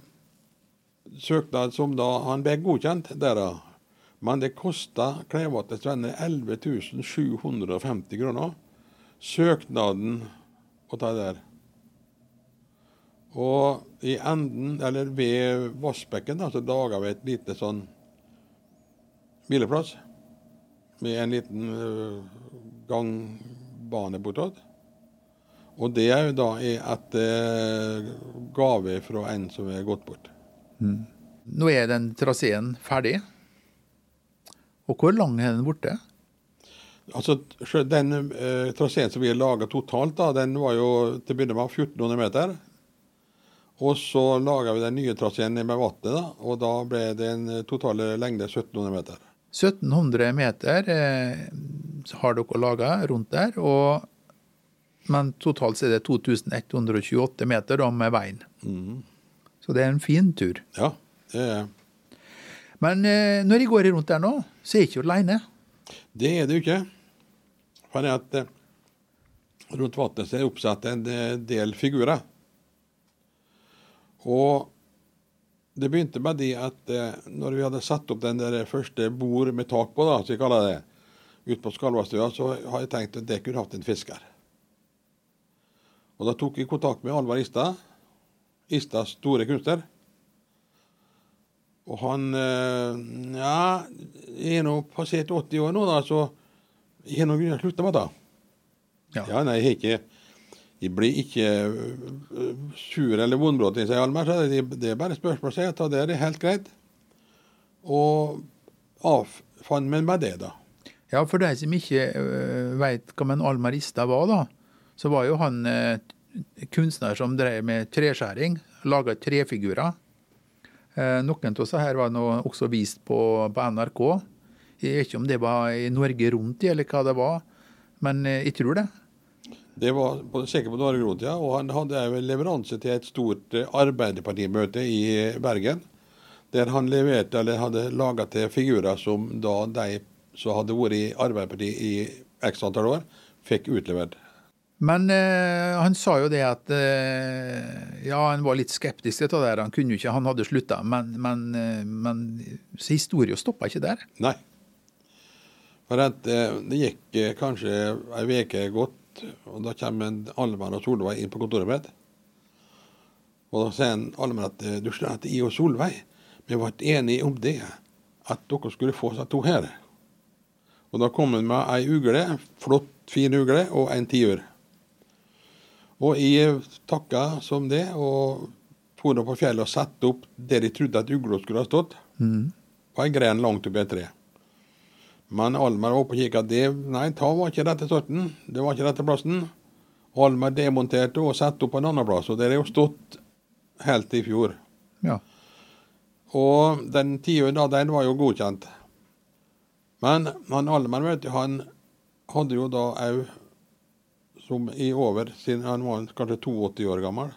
søknad som da Han ble godkjent der, da. Men det kosta Kleivvatns venner 11 750 kroner. Søknaden å ta der. Og i enden, eller ved Vassbekken, da, så laga vi et lite sånn hvileplass. Med en liten øh, gangbane bortåt. Og det er jo da etter et øh, gave fra en som er gått bort. Nå er den traseen ferdig. Og hvor lang er den borte? Altså, Den eh, traseen som vi har laga totalt, da, den var jo til å begynne med 1400 meter. Og så laga vi den nye traseen med vannet, og da ble det en eh, totale lengde 1700 meter. 1700 meter eh, har dere laga rundt der, og, men totalt så er det 2128 meter da, med veien. Så det er en fin tur. Ja, det er, Men eh, når jeg går rundt der nå, så er jeg ikke aleine. det er det jo ikke. For at eh, rundt vannet er det oppsatt en eh, del figurer. Og det begynte med det at eh, når vi hadde satt opp den der første bord med tak på, da, som vi kaller det, ute på Skalvastua, så har jeg tenkt at det kunne hatt en fisker. Og da tok jeg kontakt med Alvar Istad, Istads store kunstner. Og han eh, Ja, jeg er nå passert 80 år nå, da, så jeg har nå slutte med det. Ja. Ja, nei, jeg har ikke Jeg blir ikke sure sur eller i seg, Almer. Så det, det er bare spørsmål, jeg. Ta det, er helt greit. Og avfant meg med det, da. Ja, for de som ikke uh, veit hva en almarista var, da, så var jo han uh, kunstner som drev med treskjæring. Laga trefigurer. Noen av oss her var nå også vist på, på NRK. Jeg vet ikke om det var i Norge Rundt, eller hva det var, men jeg tror det. Det var på, Rundt, ja. Og han hadde en leveranse til et stort eh, Arbeiderpartimøte i Bergen. Der han leverte, eller hadde laga til figurer som da de som hadde vært i Arbeiderpartiet i x antall år, fikk utlevert. Men eh, han sa jo det at eh, Ja, han var litt skeptisk til det der. Han kunne jo ikke, han hadde slutta. Men, men, eh, men så historien stoppa ikke der. Nei. For at, eh, det gikk eh, kanskje ei uke godt, og da kommer en Almar og Solveig inn på kontoret mitt. Og da sier en Almar at eh, du skjønner at jeg og Solveig vi ble enige om det, at dere skulle få seg to her. Og da kom han med ei ugle, flott, fin ugle, og en tiur. Og jeg takka som det, og for på fjellet og satte opp der jeg trodde at ugla skulle ha stått, på ei gren langt oppi et tre. Men Almar var oppe og kikka. Nei, ta var ikke rette sorten. Det var ikke rette plassen. Almar demonterte og satte opp en annen plass, og der har jo stått helt til i fjor. Ja. Og den tiuren da, den var jo godkjent. Men han Almar, vet du, han hadde jo da òg, som i over, siden han var kanskje 82 år gammel,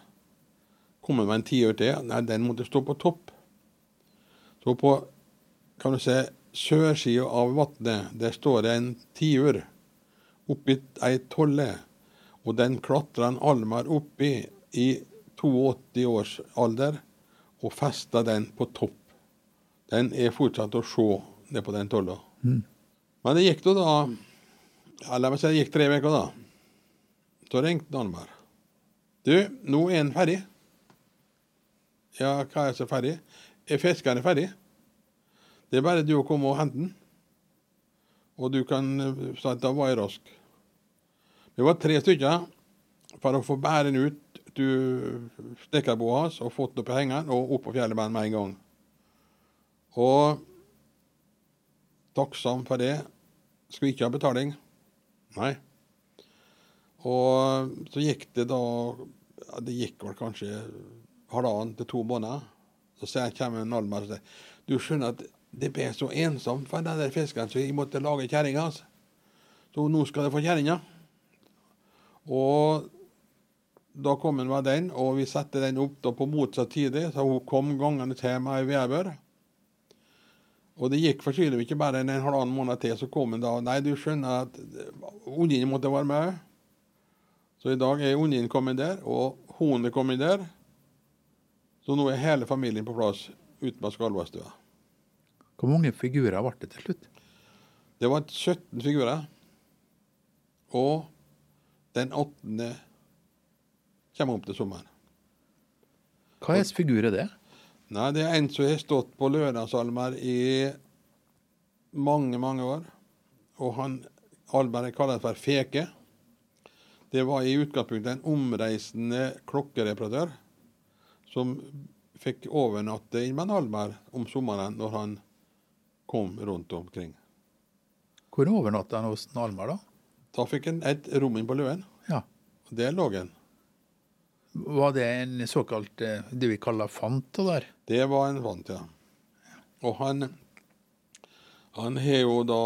kommet med en tiur til. Nei, den måtte stå på topp. Så på, kan du se, sørsida av vannet, der står det en tiur oppi ei tolle. Og den klatrer han Almar oppi i 82 års alder og festa den på topp. Den er fortsatt å se ned på den tolla. Men det gikk da da eller La meg si det gikk tre uker, da. Så ringte Almar. Du, nå er den ferdig. Ja, hva er så ferdig? Er fiskeren ferdig? Det er bare du å komme og hente den. Og du kan si at da var jeg rask. Vi var tre stykker for å få bære den ut til stekkerboa hans og fått den opp i hengeren og opp på fjellet med en gang. Og takksom for det. Skulle ikke ha betaling. Nei. Og så gikk det da ja, Det gikk vel kanskje halvannen til to måneder. Så kommer en Almar og sier du skjønner at det ble så ensomt for den der fisken, så jeg måtte lage kjerringa hans. Så nå skal jeg få kjerringa. Og da kom han med den, og vi satte den opp på motsatt side, så hun kom gangende til meg i vedbør. Og det gikk for skyld ikke bare en halvannen måned til, så kom han da Nei, du skjønner at ungen måtte være med. Så i dag er ungen kommet der, og hunden er kommet der. Så nå er hele familien på plass ute på Skalvastua. Hvor mange figurer ble det til slutt? Det var 17 figurer. Og den 8. kommer opp til sommeren. Hva slags figur er det? Nei, det er en som har stått på Lørensalmer i mange, mange år. Og han Alberg er kalt for Feke. Det var i utgangspunktet en omreisende klokkereparatør som fikk overnatte i Almer om sommeren når han kom rundt omkring. Hvor overnatta han hos Almar, da? Da fikk han et rom inn på Løen. Ja. og Der lå han. Var det en såkalt eh, det vi kaller fant? der? Det var en fant, ja. Og han han har jo da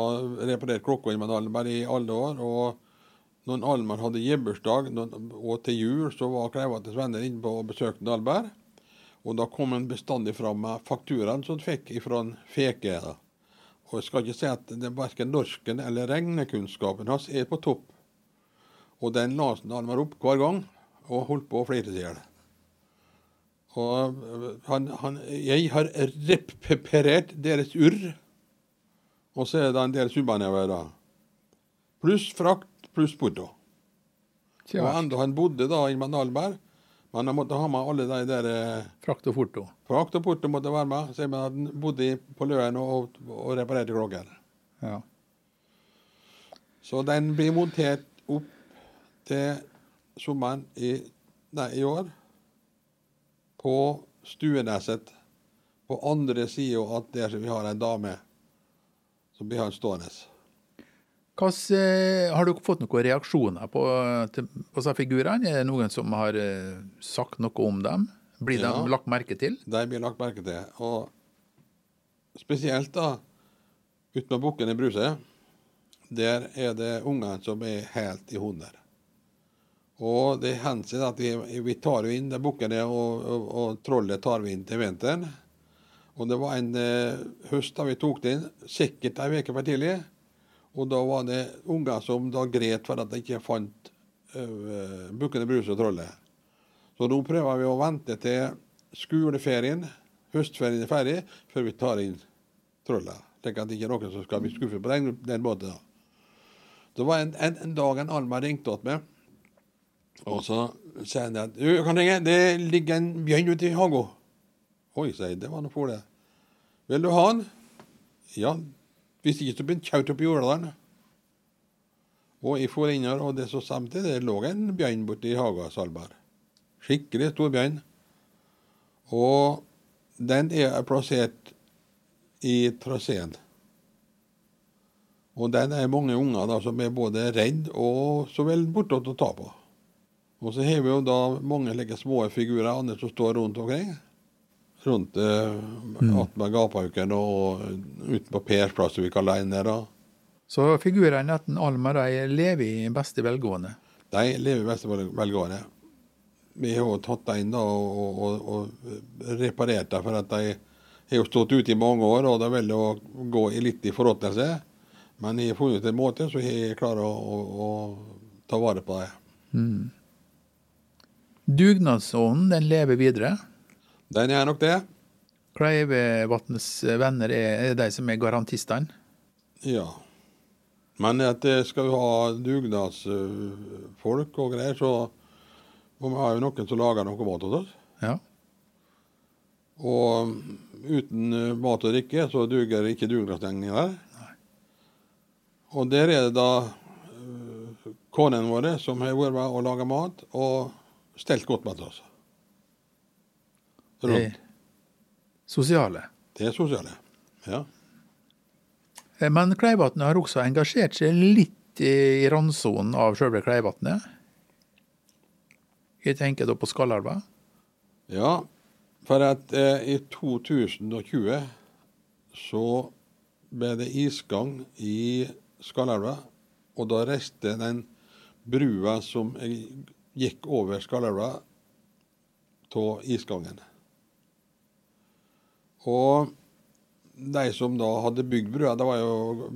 reparert klokka i Almer i alle år. Og når Almer hadde gebursdag, og til jul, så var Kleivate venner inne på og besøkte Alberg. Og da kom han bestandig fram med fakturaen som han fikk fra Feke. da. Og jeg skal ikke si at det verken norsken eller regnekunnskapen hans er på topp. Og den nesen han var opp hver gang, og holdt på å flire i hjel. Og han, han, jeg har reperert deres urr, og så er det en del subbanever, da. Pluss frakt, pluss porto. Og enda han bodde da i Mandalberg, men jeg måtte ha med alle de der eh, Frakt og porto. Frakt og porto måtte være med, så jeg bodde bodd på Løen og, og reparerte klokker. Ja. Så den blir montert opp til sommeren i, nei, i år på Stueneset. På andre sida at der vi har ei dame, som blir han stående. Hvilke, eh, har du fått noen reaksjoner på, til, på disse figurene? Er det noen som har eh, sagt noe om dem? Blir Ja. de lagt merke til? De blir lagt merke til. Og spesielt da ute med bukken i Bruse, der er det ungene som er helt i hunder. Og det hender at vi, vi tar inn de bukkene, og, og, og trollet tar vi inn til vinteren. Og det var en eh, høst da vi tok det inn, sikkert ei uke for tidlig. Og da var det unger som da gret for at de ikke fant uh, Bukkene Bruse og trollet. Så nå prøver vi å vente til skoleferien, høstferien er ferdig, før vi tar inn trollet. Slik at det ikke er noen som skal bli skuffet på den, den måten. Det var en, en, en dag en Alma ringte til meg, og så sier han at «Du, kan ringe, det ligger en bjørn ute i hagen. Oi, sier jeg, det var noe for det. Vil du ha den? Ja, hvis ikke så blir det kjaut opp i jorda. Og jeg for innover, og det så samtidig det lå en bjørn borti haga Salberg. Skikkelig stor bjørn. Og den er plassert i traseen. Og den er mange unger da, som er både redd og så vel bortåt å ta på. Og så har vi jo da mange like små figurer andre som står rundt omkring. Rundt eh, attmed Gapahauken og ute på Pers plass, vi kaller den der. Så figurene etter Alma de lever i beste velgående. De lever i beste velgående. Vi har jo tatt dem inn da, og, og, og reparert dem, for at de har jo stått ute i mange år, og det er jo gå i litt i forråtnelse. Men jeg har funnet en måte så jeg klarer å, å, å ta vare på dem. Dugnadsånden den lever videre. Den er nok det. Kleivevatns venner er, er de som er garantistene. Ja. Men at det skal vi ha dugnadsfolk og greier, så må vi ha noen som lager noe mat hos oss. Ja. Og uten eh, mat og drikke så duger ikke dugnadsgjengen der. Og der er det da konene våre som har vært med og laga mat og stelt godt mat til oss. Det Rundt. sosiale. Det sosiale. Ja. Eh, Men Kleivatnet har også engasjert seg litt i randsonen av sjølve Kleivatnet. Jeg tenker da på Skallarva. Ja, for at eh, i 2020 så ble det isgang i Skalelva, og da reiste den brua som gikk over Skalelva, av isgangen. Og de som da hadde bygd brua, det var jo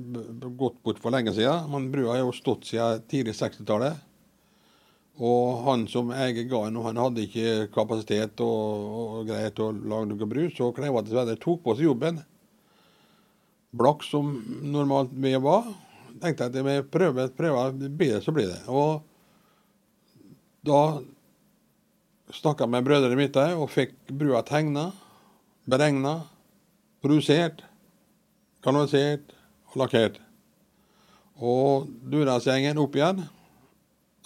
gått bort for lenge siden, men brua har jo stått siden tidlig 60-tallet. Og han som eier gården, han hadde ikke kapasitet og, og greier til å lage noe bru, så Kleiva dessverre tok på seg jobben. Blakk som normalt vi var. Tenkte jeg at vi prøver, prøver, bedre, så blir det. Og da snakka jeg med brødrene mine og fikk brua tegna, beregna, produsert, kanalisert og lakkert. Og Durasgjengen opp igjen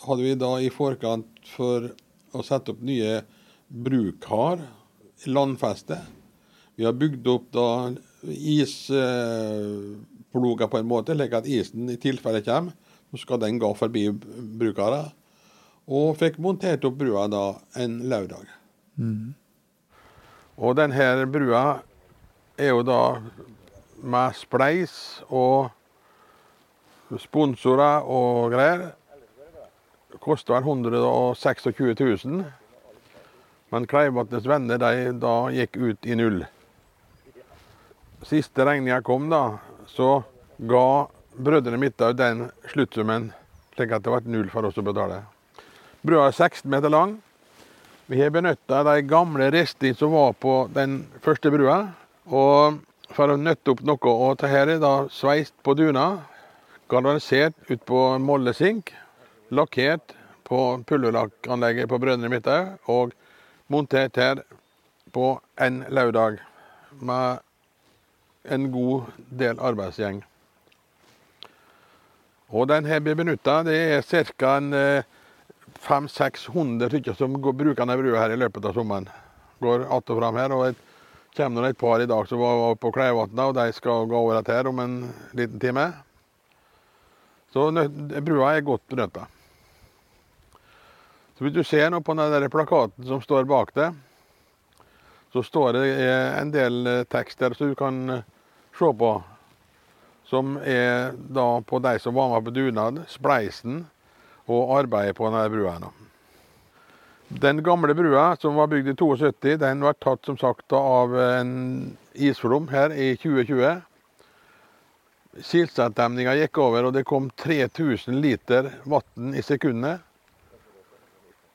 hadde vi da i forkant for å sette opp nye brukar, landfeste. Vi har bygd opp da isploger på en måte, slik at isen i tilfelle kommer, så skal den gå forbi brukere. Og fikk montert opp brua da en lørdag. Og denne brua er jo da med spleis og sponsorer og greier koster vel 126 000. Men Kleivatns venner de da gikk ut i null. Siste regninga kom, da, så ga brødrene mine den sluttsummen slik at det ble null for oss å betale. Brua er 16 meter lang. Vi har benytta de gamle restene som var på den første brua. Og for å nøtte opp noe, og dette her er da sveist på duna, galvanisert ut på mollesink, lakkert på pulverlakkanlegget på Brønnøy Midthaug, og montert her på en lørdag med en god del arbeidsgjeng. Og den her blir benytta. Det er ca. 500-600 stykker som går, bruker denne brua i løpet av sommeren. Går att og fram her. og et, kommer det et par i dag som var på Kleivatna, og de skal gå over her om en liten time. Så brua er godt. Så hvis du ser nå på den der plakaten som står bak det, så står det en del tekster som du kan se på som er da på de som var med på dugnad, spleisen og arbeide på denne brua. Den gamle brua, som var bygd i 72, den ble tatt som sagt av en isflom her i 2020. Silsatdemninga gikk over, og det kom 3000 liter vann i sekundet.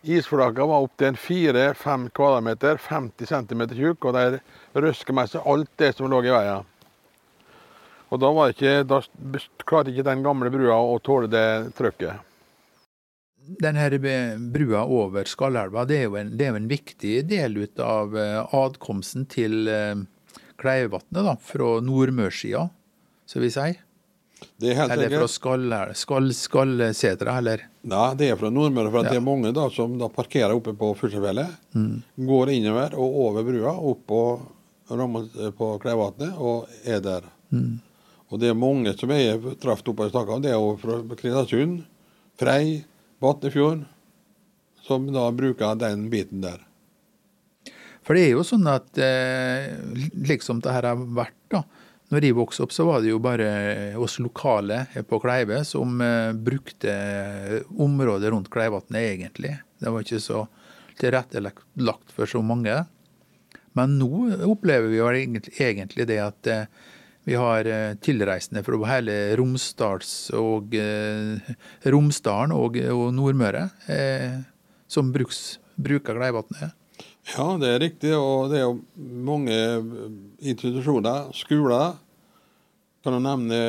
Isflaka var opptil 4-5 kvm, 50 cm tjukk, og de røska med seg alt det som lå i veien. Og da, ikke, da klarte ikke den gamle brua å tåle det trykket. Denne brua over Skallelva det er, jo en, det er en viktig del ut av adkomsten til Kleivatnet fra nordmørssida, så vi sier. Det er helt eller fra Skallsetra, skall, skall, eller? Nei, det er fra Nordmøre. For ja. det er mange da, som da parkerer oppe på Fuglefjellet. Mm. Går innover og over brua, opp på, på Kleivatnet, og er der. Mm. Og det er mange som jeg traff oppe i Stakkan. Det er jo fra Kristiansund, Frei, Vatnefjord, som da bruker den biten der. For det er jo sånn at eh, liksom det her har vært, da. Når jeg vokste opp, så var det jo bare oss lokale på Kleive som eh, brukte området rundt Kleivatnet, egentlig. Det var ikke så tilrettelagt for så mange. Men nå opplever vi jo egentlig det at eh, vi har eh, tilreisende fra hele Romsdals og, eh, Romsdalen og, og Nordmøre eh, som bruks, bruker Gleivatnet. Ja, det er riktig. Og det er jo mange institusjoner, skoler. Kan du nevne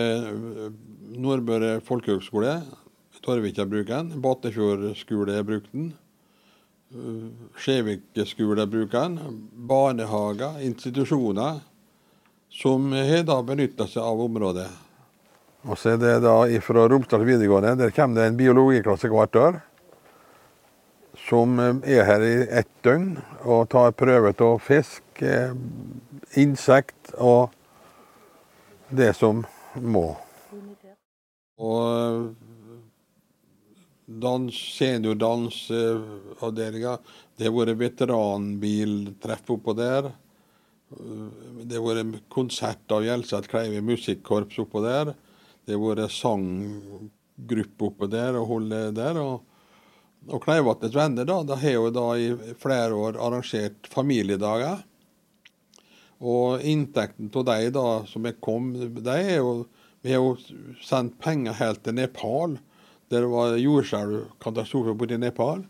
Nordmøre folkehøgskole. Torvika bruker den. Batnefjord skole bruker den. Skjevik skole bruker den. Barnehager, institusjoner som har da benytta seg av området. Og så er det da Fra Romsdal videregående der kommer det en biologiklasse hvert år. Som er her i ett døgn og tar prøver av fisk, eh, insekt og det som må. Og dans, seniordansavdelinga. Det har vært veteranbiltreff oppå der. Det har vært konsert av Gjelseth Kleive musikkorps oppå der. Det har vært sanggruppe oppå der og holde der. Og, og Kleivatnets venner da, da har jo da i flere år arrangert familiedager. Og inntekten av de da som er kom, de er jo Vi har jo sendt penger helt til Nepal. Der det var jordskjelvkatastrofe borti Nepal.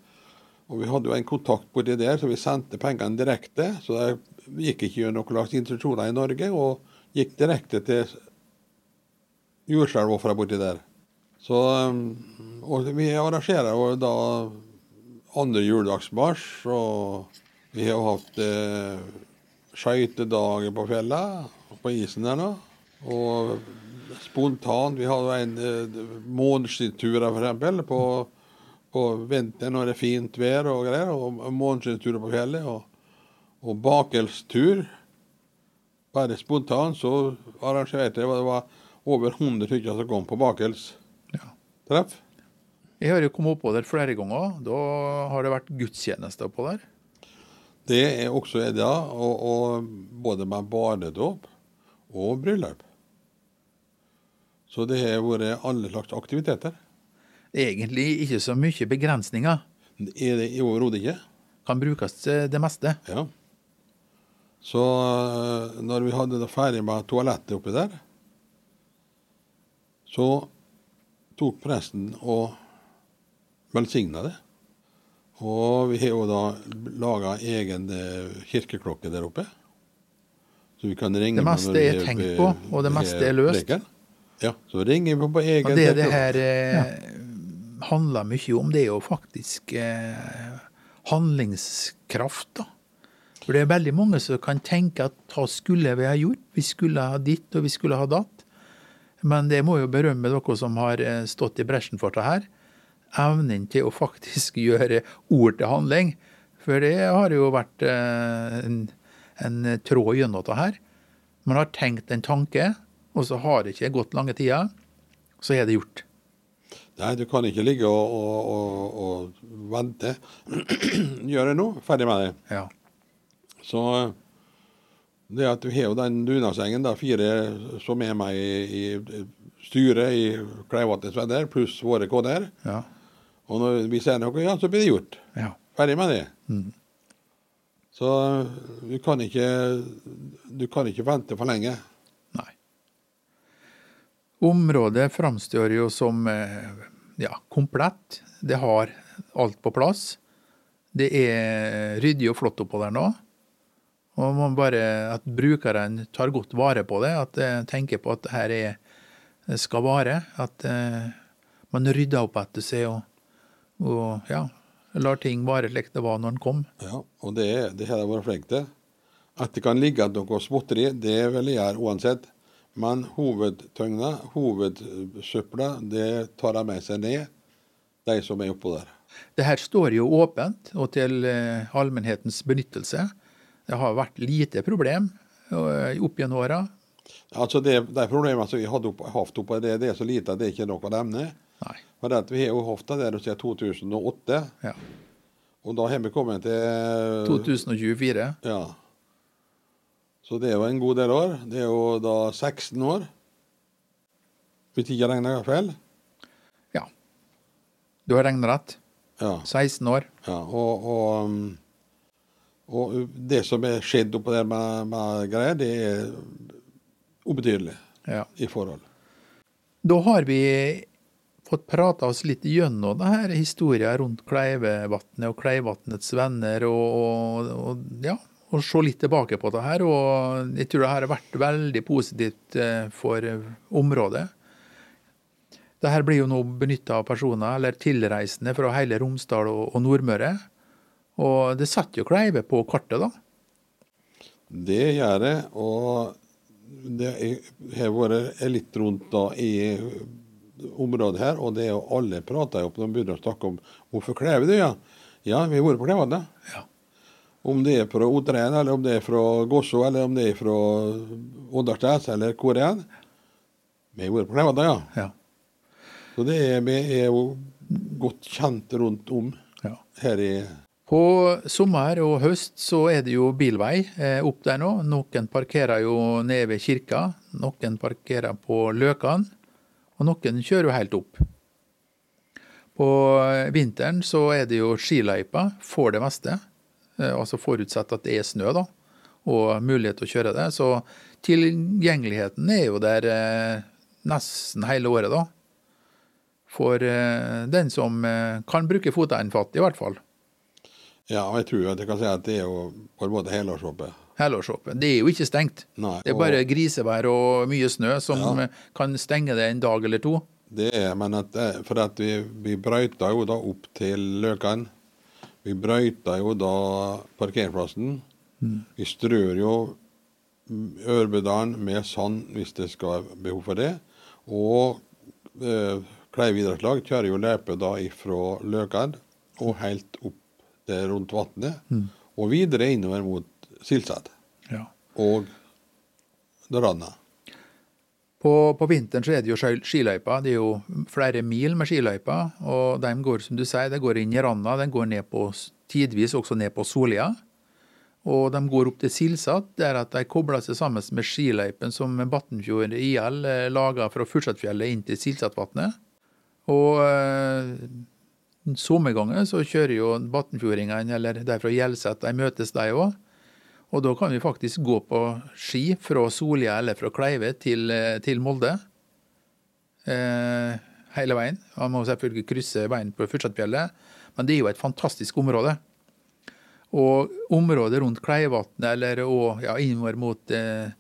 Og vi hadde jo en kontakt borti der, så vi sendte pengene direkte. Så de gikk ikke gjennom noen slags institusjoner i Norge, og gikk direkte til jordskjelvofra borti der. Så, um, og vi arrangerer jo da andre juledagsmarsj, og vi har hatt eh, skøytedager på fjellet, på isen der nå. Og spontant Vi hadde en eh, måneskinnturer, f.eks. På, på vinteren når det er fint vær og greier, og måneskinnturer på fjellet. og og bakelstur. Bare spontant så arrangerte jeg det var over 100 stykker som kom på bakelstreff. Ja. Jeg har jo kommet oppå der flere ganger. Da har det vært gudstjenester oppå der. Det er også det, ja. Og, og både med barnedåp og bryllup. Så det har vært alle slags aktiviteter. Er egentlig ikke så mye begrensninger. Er det overhodet ikke? Kan brukes til det meste. Ja. Så eh, når vi hadde det ferdig med toalettet oppi der, så tok presten og velsigna det. Og vi har jo da laga egen eh, kirkeklokke der oppe. Så vi kan ringe Det meste er tenkt på, og det meste er løst. Leken. Ja, så ringer vi på egen Og det det her eh, handler mye om, det er jo faktisk eh, handlingskraft, da. For det er veldig mange som kan tenke at hva skulle vi ha gjort? Vi skulle ha ditt, og vi skulle ha datt. Men det må jo berømme dere som har eh, stått i bresjen for det her. Evnen til å faktisk gjøre ord til handling. For det har jo vært eh, en, en tråd gjennom det her. Man har tenkt en tanke, og så har det ikke gått lange tida. Så er det gjort. Nei, du kan ikke ligge og, og, og, og vente. Gjør det nå, ferdig med det. Ja. Så det at du har jo den dugnadsgjengen, da, fire som er med i, i styret i Kleivatnets Venner, pluss våre koder. Ja. Og når vi ser noe, ja, så blir det gjort. ja. Ferdig med det. Så du kan ikke du kan ikke vente for lenge. Nei. Området framstår jo som eh, ja, komplett. Det har alt på plass. Det er ryddig og flott oppå der nå. Og man bare at brukeren tar godt vare på det, at de tenker på at det her er, skal vare. At eh, man rydder opp etter seg og, og ja, lar ting vare slik det var når den kom. Ja, og det, det har jeg vært flinke til. At det kan ligge noe småtteri, det vil jeg gjøre uansett. Men hovedtøgna, hovedsøpla, det tar de med seg ned, de som er oppå der. Det her står jo åpent og til eh, allmennhetens benyttelse. Det har vært lite problem eh, opp gjennom åra. Altså det, De problemene som vi hadde opp, hatt oppe, det, det er så lite at det er ikke noe å nevne. Nei. For det Vi har jo hatt det der siden 2008, Ja. og da har vi kommet til 2024. Ja. Så det er jo en god del år. Det er jo da 16 år. Hvis ikke jeg regner feil. Ja. Du har regnet rett. Ja. 16 år. ja og, og, um, og det som er skjedd oppå der med, med greier, det er ubetydelig Ja. i forhold. Da har vi fått prata oss litt gjennom denne historien rundt Kleivevatnet og Kleivatnets venner, og, og, og ja, og se litt tilbake på det her. Og jeg tror det her har vært veldig positivt eh, for eh, området. Det her blir jo nå benytta av personer, eller tilreisende fra hele Romsdal og, og Nordmøre. Og det satt jo Kleive på kartet, da. Det gjør det. Og det har vært litt rundt da i området her, og det er jo alle prater jo når de begynner å snakke om hvorfor Kleive du, ja. Ja, vi har vært på Kleivatnet. Ja. Om det er fra Otrein, eller om det er fra Gosso, eller om det er fra Åndalsnes, eller hvor det er. Vi har vært på Kleivatnet, ja. Ja. Så det er, vi er jo godt kjent rundt om ja. her i På sommer og høst så er det jo bilvei eh, opp der nå. Noen parkerer jo nede ved kirka, noen parkerer på Løkan, og noen kjører jo helt opp. På eh, vinteren så er det jo skiløyper for det meste, eh, altså forutsatt at det er snø, da, og mulighet til å kjøre det. Så tilgjengeligheten er jo der nesten hele året, da. For den som kan bruke foteinfatt, i hvert fall. Ja, og jeg tror at jeg kan si at det er jo på en måte helårsåpent. helårsåpent. Det er jo ikke stengt. Nei, Det er og- bare grisevær og mye snø som Ja. kan stenge det en dag eller to. Det er, men at, eh, for at vi, vi brøyta jo da opp til Løkan. Vi brøyta jo da parkeringsplassen. Vi strør jo Ørbedalen med sand hvis det skal være behov for det. Og eh, Kleiv idrettslag kjører jo løpet da ifra Løkan og helt opp rundt vannet. Og videre innover mot Silsad Ja. og Ranna. På, på vinteren så er det jo skil- skiløyper. Det er jo flere mil med skiløyper. Og de går, som du sier, de går inn i Randa. De går ned på, tidvis også ned på Solia. Og de går opp til Silsat, der at de kobler seg sammen med skiløypen som Batnfjord IL eh, laga fra Fursetfjellet inn til Silsatvatnet. Og eh, sommergangen så kjører jo Batnfjordingene, eller de fra Hjelset, de møtes de òg. Og da kan vi faktisk gå på ski fra Solia eller fra Kleive til, eh, til Molde. Eh, hele veien. Man må selvfølgelig krysse veien på Fursatfjellet, men det er jo et fantastisk område. Og området rundt Kleivatnet, eller og, ja, innover mot eh,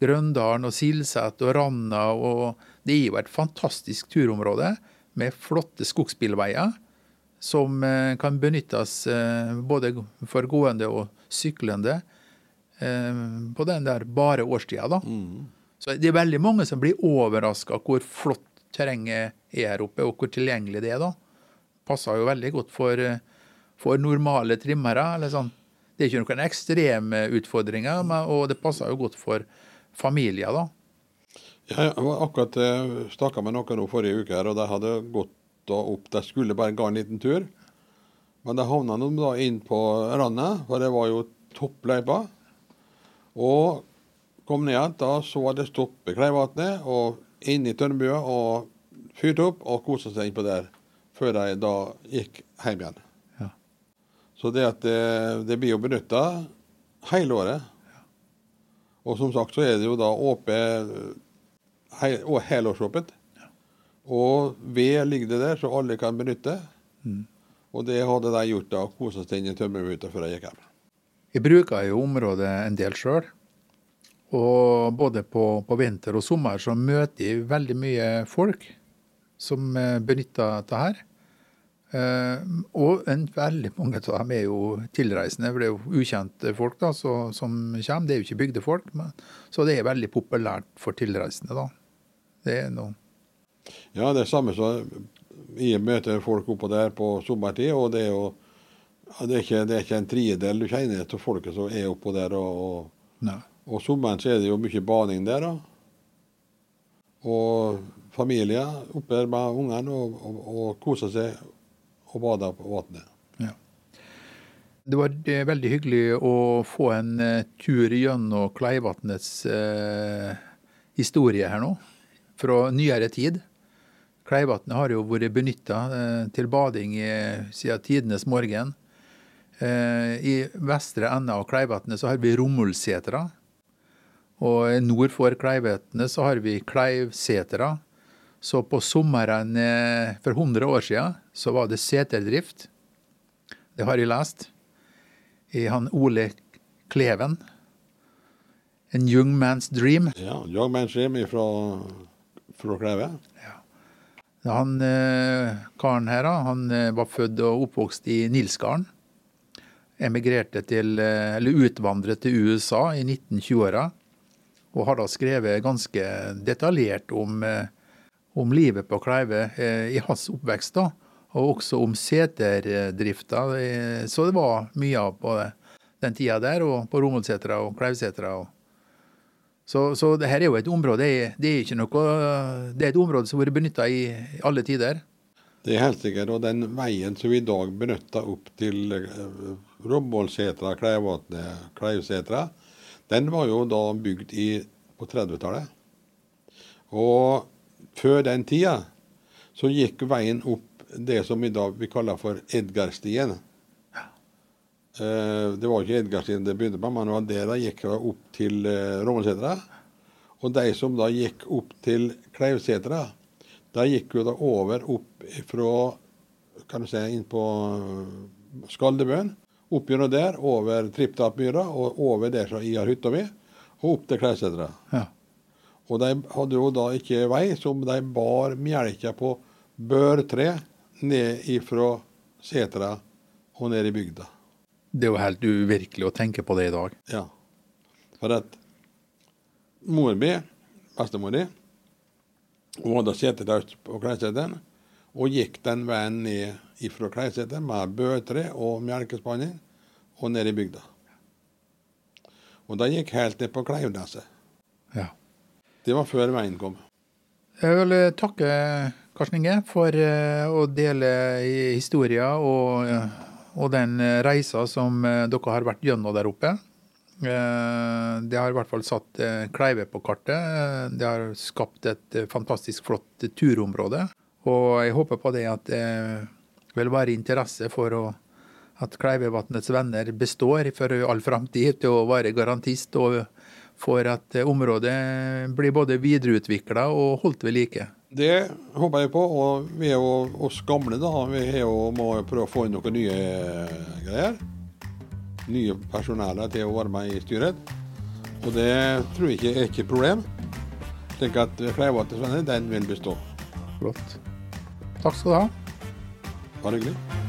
Grøndalen og Silset og Randa, og det er jo et fantastisk turområde med flotte skogsbilveier som eh, kan benyttes eh, både for gående og syklende eh, på den der bare årstida. da. Så det er veldig mange som blir overraska hvor flott terrenget er her oppe, og hvor tilgjengelig det er. da. Passer jo veldig godt for, for normale trimmere. eller sånn. Det er ikke noen ekstreme utfordringer, men, og det passer jo godt for familier. da. Ja, jeg var akkurat snakka med noen nå forrige uke, her, og de hadde gått da opp. De skulle bare gå en liten tur. Men de havna nå da inn på randet, for det var jo toppløypa. Og kom ned igjen, da så var det stopp i Kleivatnet og inn i Tørnbua og fyrte opp og kosa seg innpå der, før de da gikk hjem igjen. Ja. Så det at det, det blir jo benytta hele året. Og som sagt så er det jo da åpent hei- og helårsåpent. Og ved ligger det der, så alle kan benytte. Og det hadde de gjort da, kosa seg inn i tømmerruta før de gikk hjem. Jeg bruker jo området en del sjøl. Og både på, på vinter og sommer så møter jeg veldig mye folk som eh, benytter dette her. Eh, og en veldig mange av dem er jo tilreisende, for det er jo ukjente folk da, så, som kommer. Det er jo ikke bygdefolk, men, så det er veldig populært for tilreisende. da. Det er noe Ja, det er samme som jeg møter folk oppå der på sommertid, og det er jo det, er ikke, det er ikke en tredel du kjenner til folket som er oppå der. Og, og, og sommeren så er det jo mye bading der. da. Og familier oppe der med ungene og, og, og koser seg og bader på vannet. Det var veldig hyggelig å få en eh, tur gjennom Kleivatnets eh, historie her nå, fra nyere tid. Kleivatnet har jo vært benytta eh, til bading i, siden tidenes morgen. Eh, I vestre ende av Kleivatnet så har vi Rommulsetra. Og nord for Kleivatnet så har vi Kleivsetra. Så på sommeren eh, for 100 år siden så var det seterdrift. Det har jeg lest i han Ole Kleven. En young man's dream. Ja, Young Man's Dream fra, fra Kleive. Han eh, karen her, han eh, var født og oppvokst i Nilsgarden. Emigrerte til, eh, eller utvandret til USA i 1920-åra. Og har da skrevet ganske detaljert om, om livet på Kleive i hans oppvekst. da, Og også om seterdrifta. Så det var mye av på den tida der, og på Rommelsætra og Kleivsetra. og så, så det her er jo et område det er, ikke noe, det er et område som har vært benytta i alle tider. Det er helt sikkert. Og den veien som vi i dag benytter opp til Robbollsetra, Rommålsetra, Kleivatnet, Kleivsetra, den var jo da bygd i, på 30-tallet. Og før den tida så gikk veien opp det som i dag vi kaller for Edgarstien. Eh, Det var ikke Edgarstien det begynte på, men det var det de gikk opp til eh, Rommelsetra. Og de som da gikk opp til Kleivsetra, de gikk jo da over opp fra kan du si, inn på eh, Skaldebøen. Opp gjennom der, over Tripptappmyra og over der som jeg har hytta mi, og opp til Kleivsetra. Ja. Og de hadde jo da ikke vei, som de bar melka på børtre ned ifra setra og ned i bygda. Det er jo helt uvirkelig å tenke på det i dag. Ja. For at mor mi, bestemor di, hun hadde sete der på Kleiseteren og gikk den veien ned ifra Kleiseteren med bøtre og melkespanning og ned i bygda. Og det gikk helt ned på Kleivneset. Ja. Det var før veien kom. Jeg vil eh, takke Karsten Inge for eh, å dele i historier og, eh, og den eh, reisa som eh, dere har vært gjennom der oppe. Eh, Det har i hvert fall satt Kleive på kartet. Det har skapt et fantastisk flott turområde. Og jeg håper på det at det vil være interesse for å, at Kleivevatnets venner består for all framtid til å være garantist og for at eh, området blir både videreutvikla og holdt ved like. Det håper jeg på. Og vi er jo oss gamle, da. Vi jo, må prøve å få inn noen nye greier. Nye personaler til å være med i styret. Og det tror jeg ikke er ikke et problem. Slik at Freivatnet den vil bestå. Flott. Takk skal du ha. Bare hyggelig.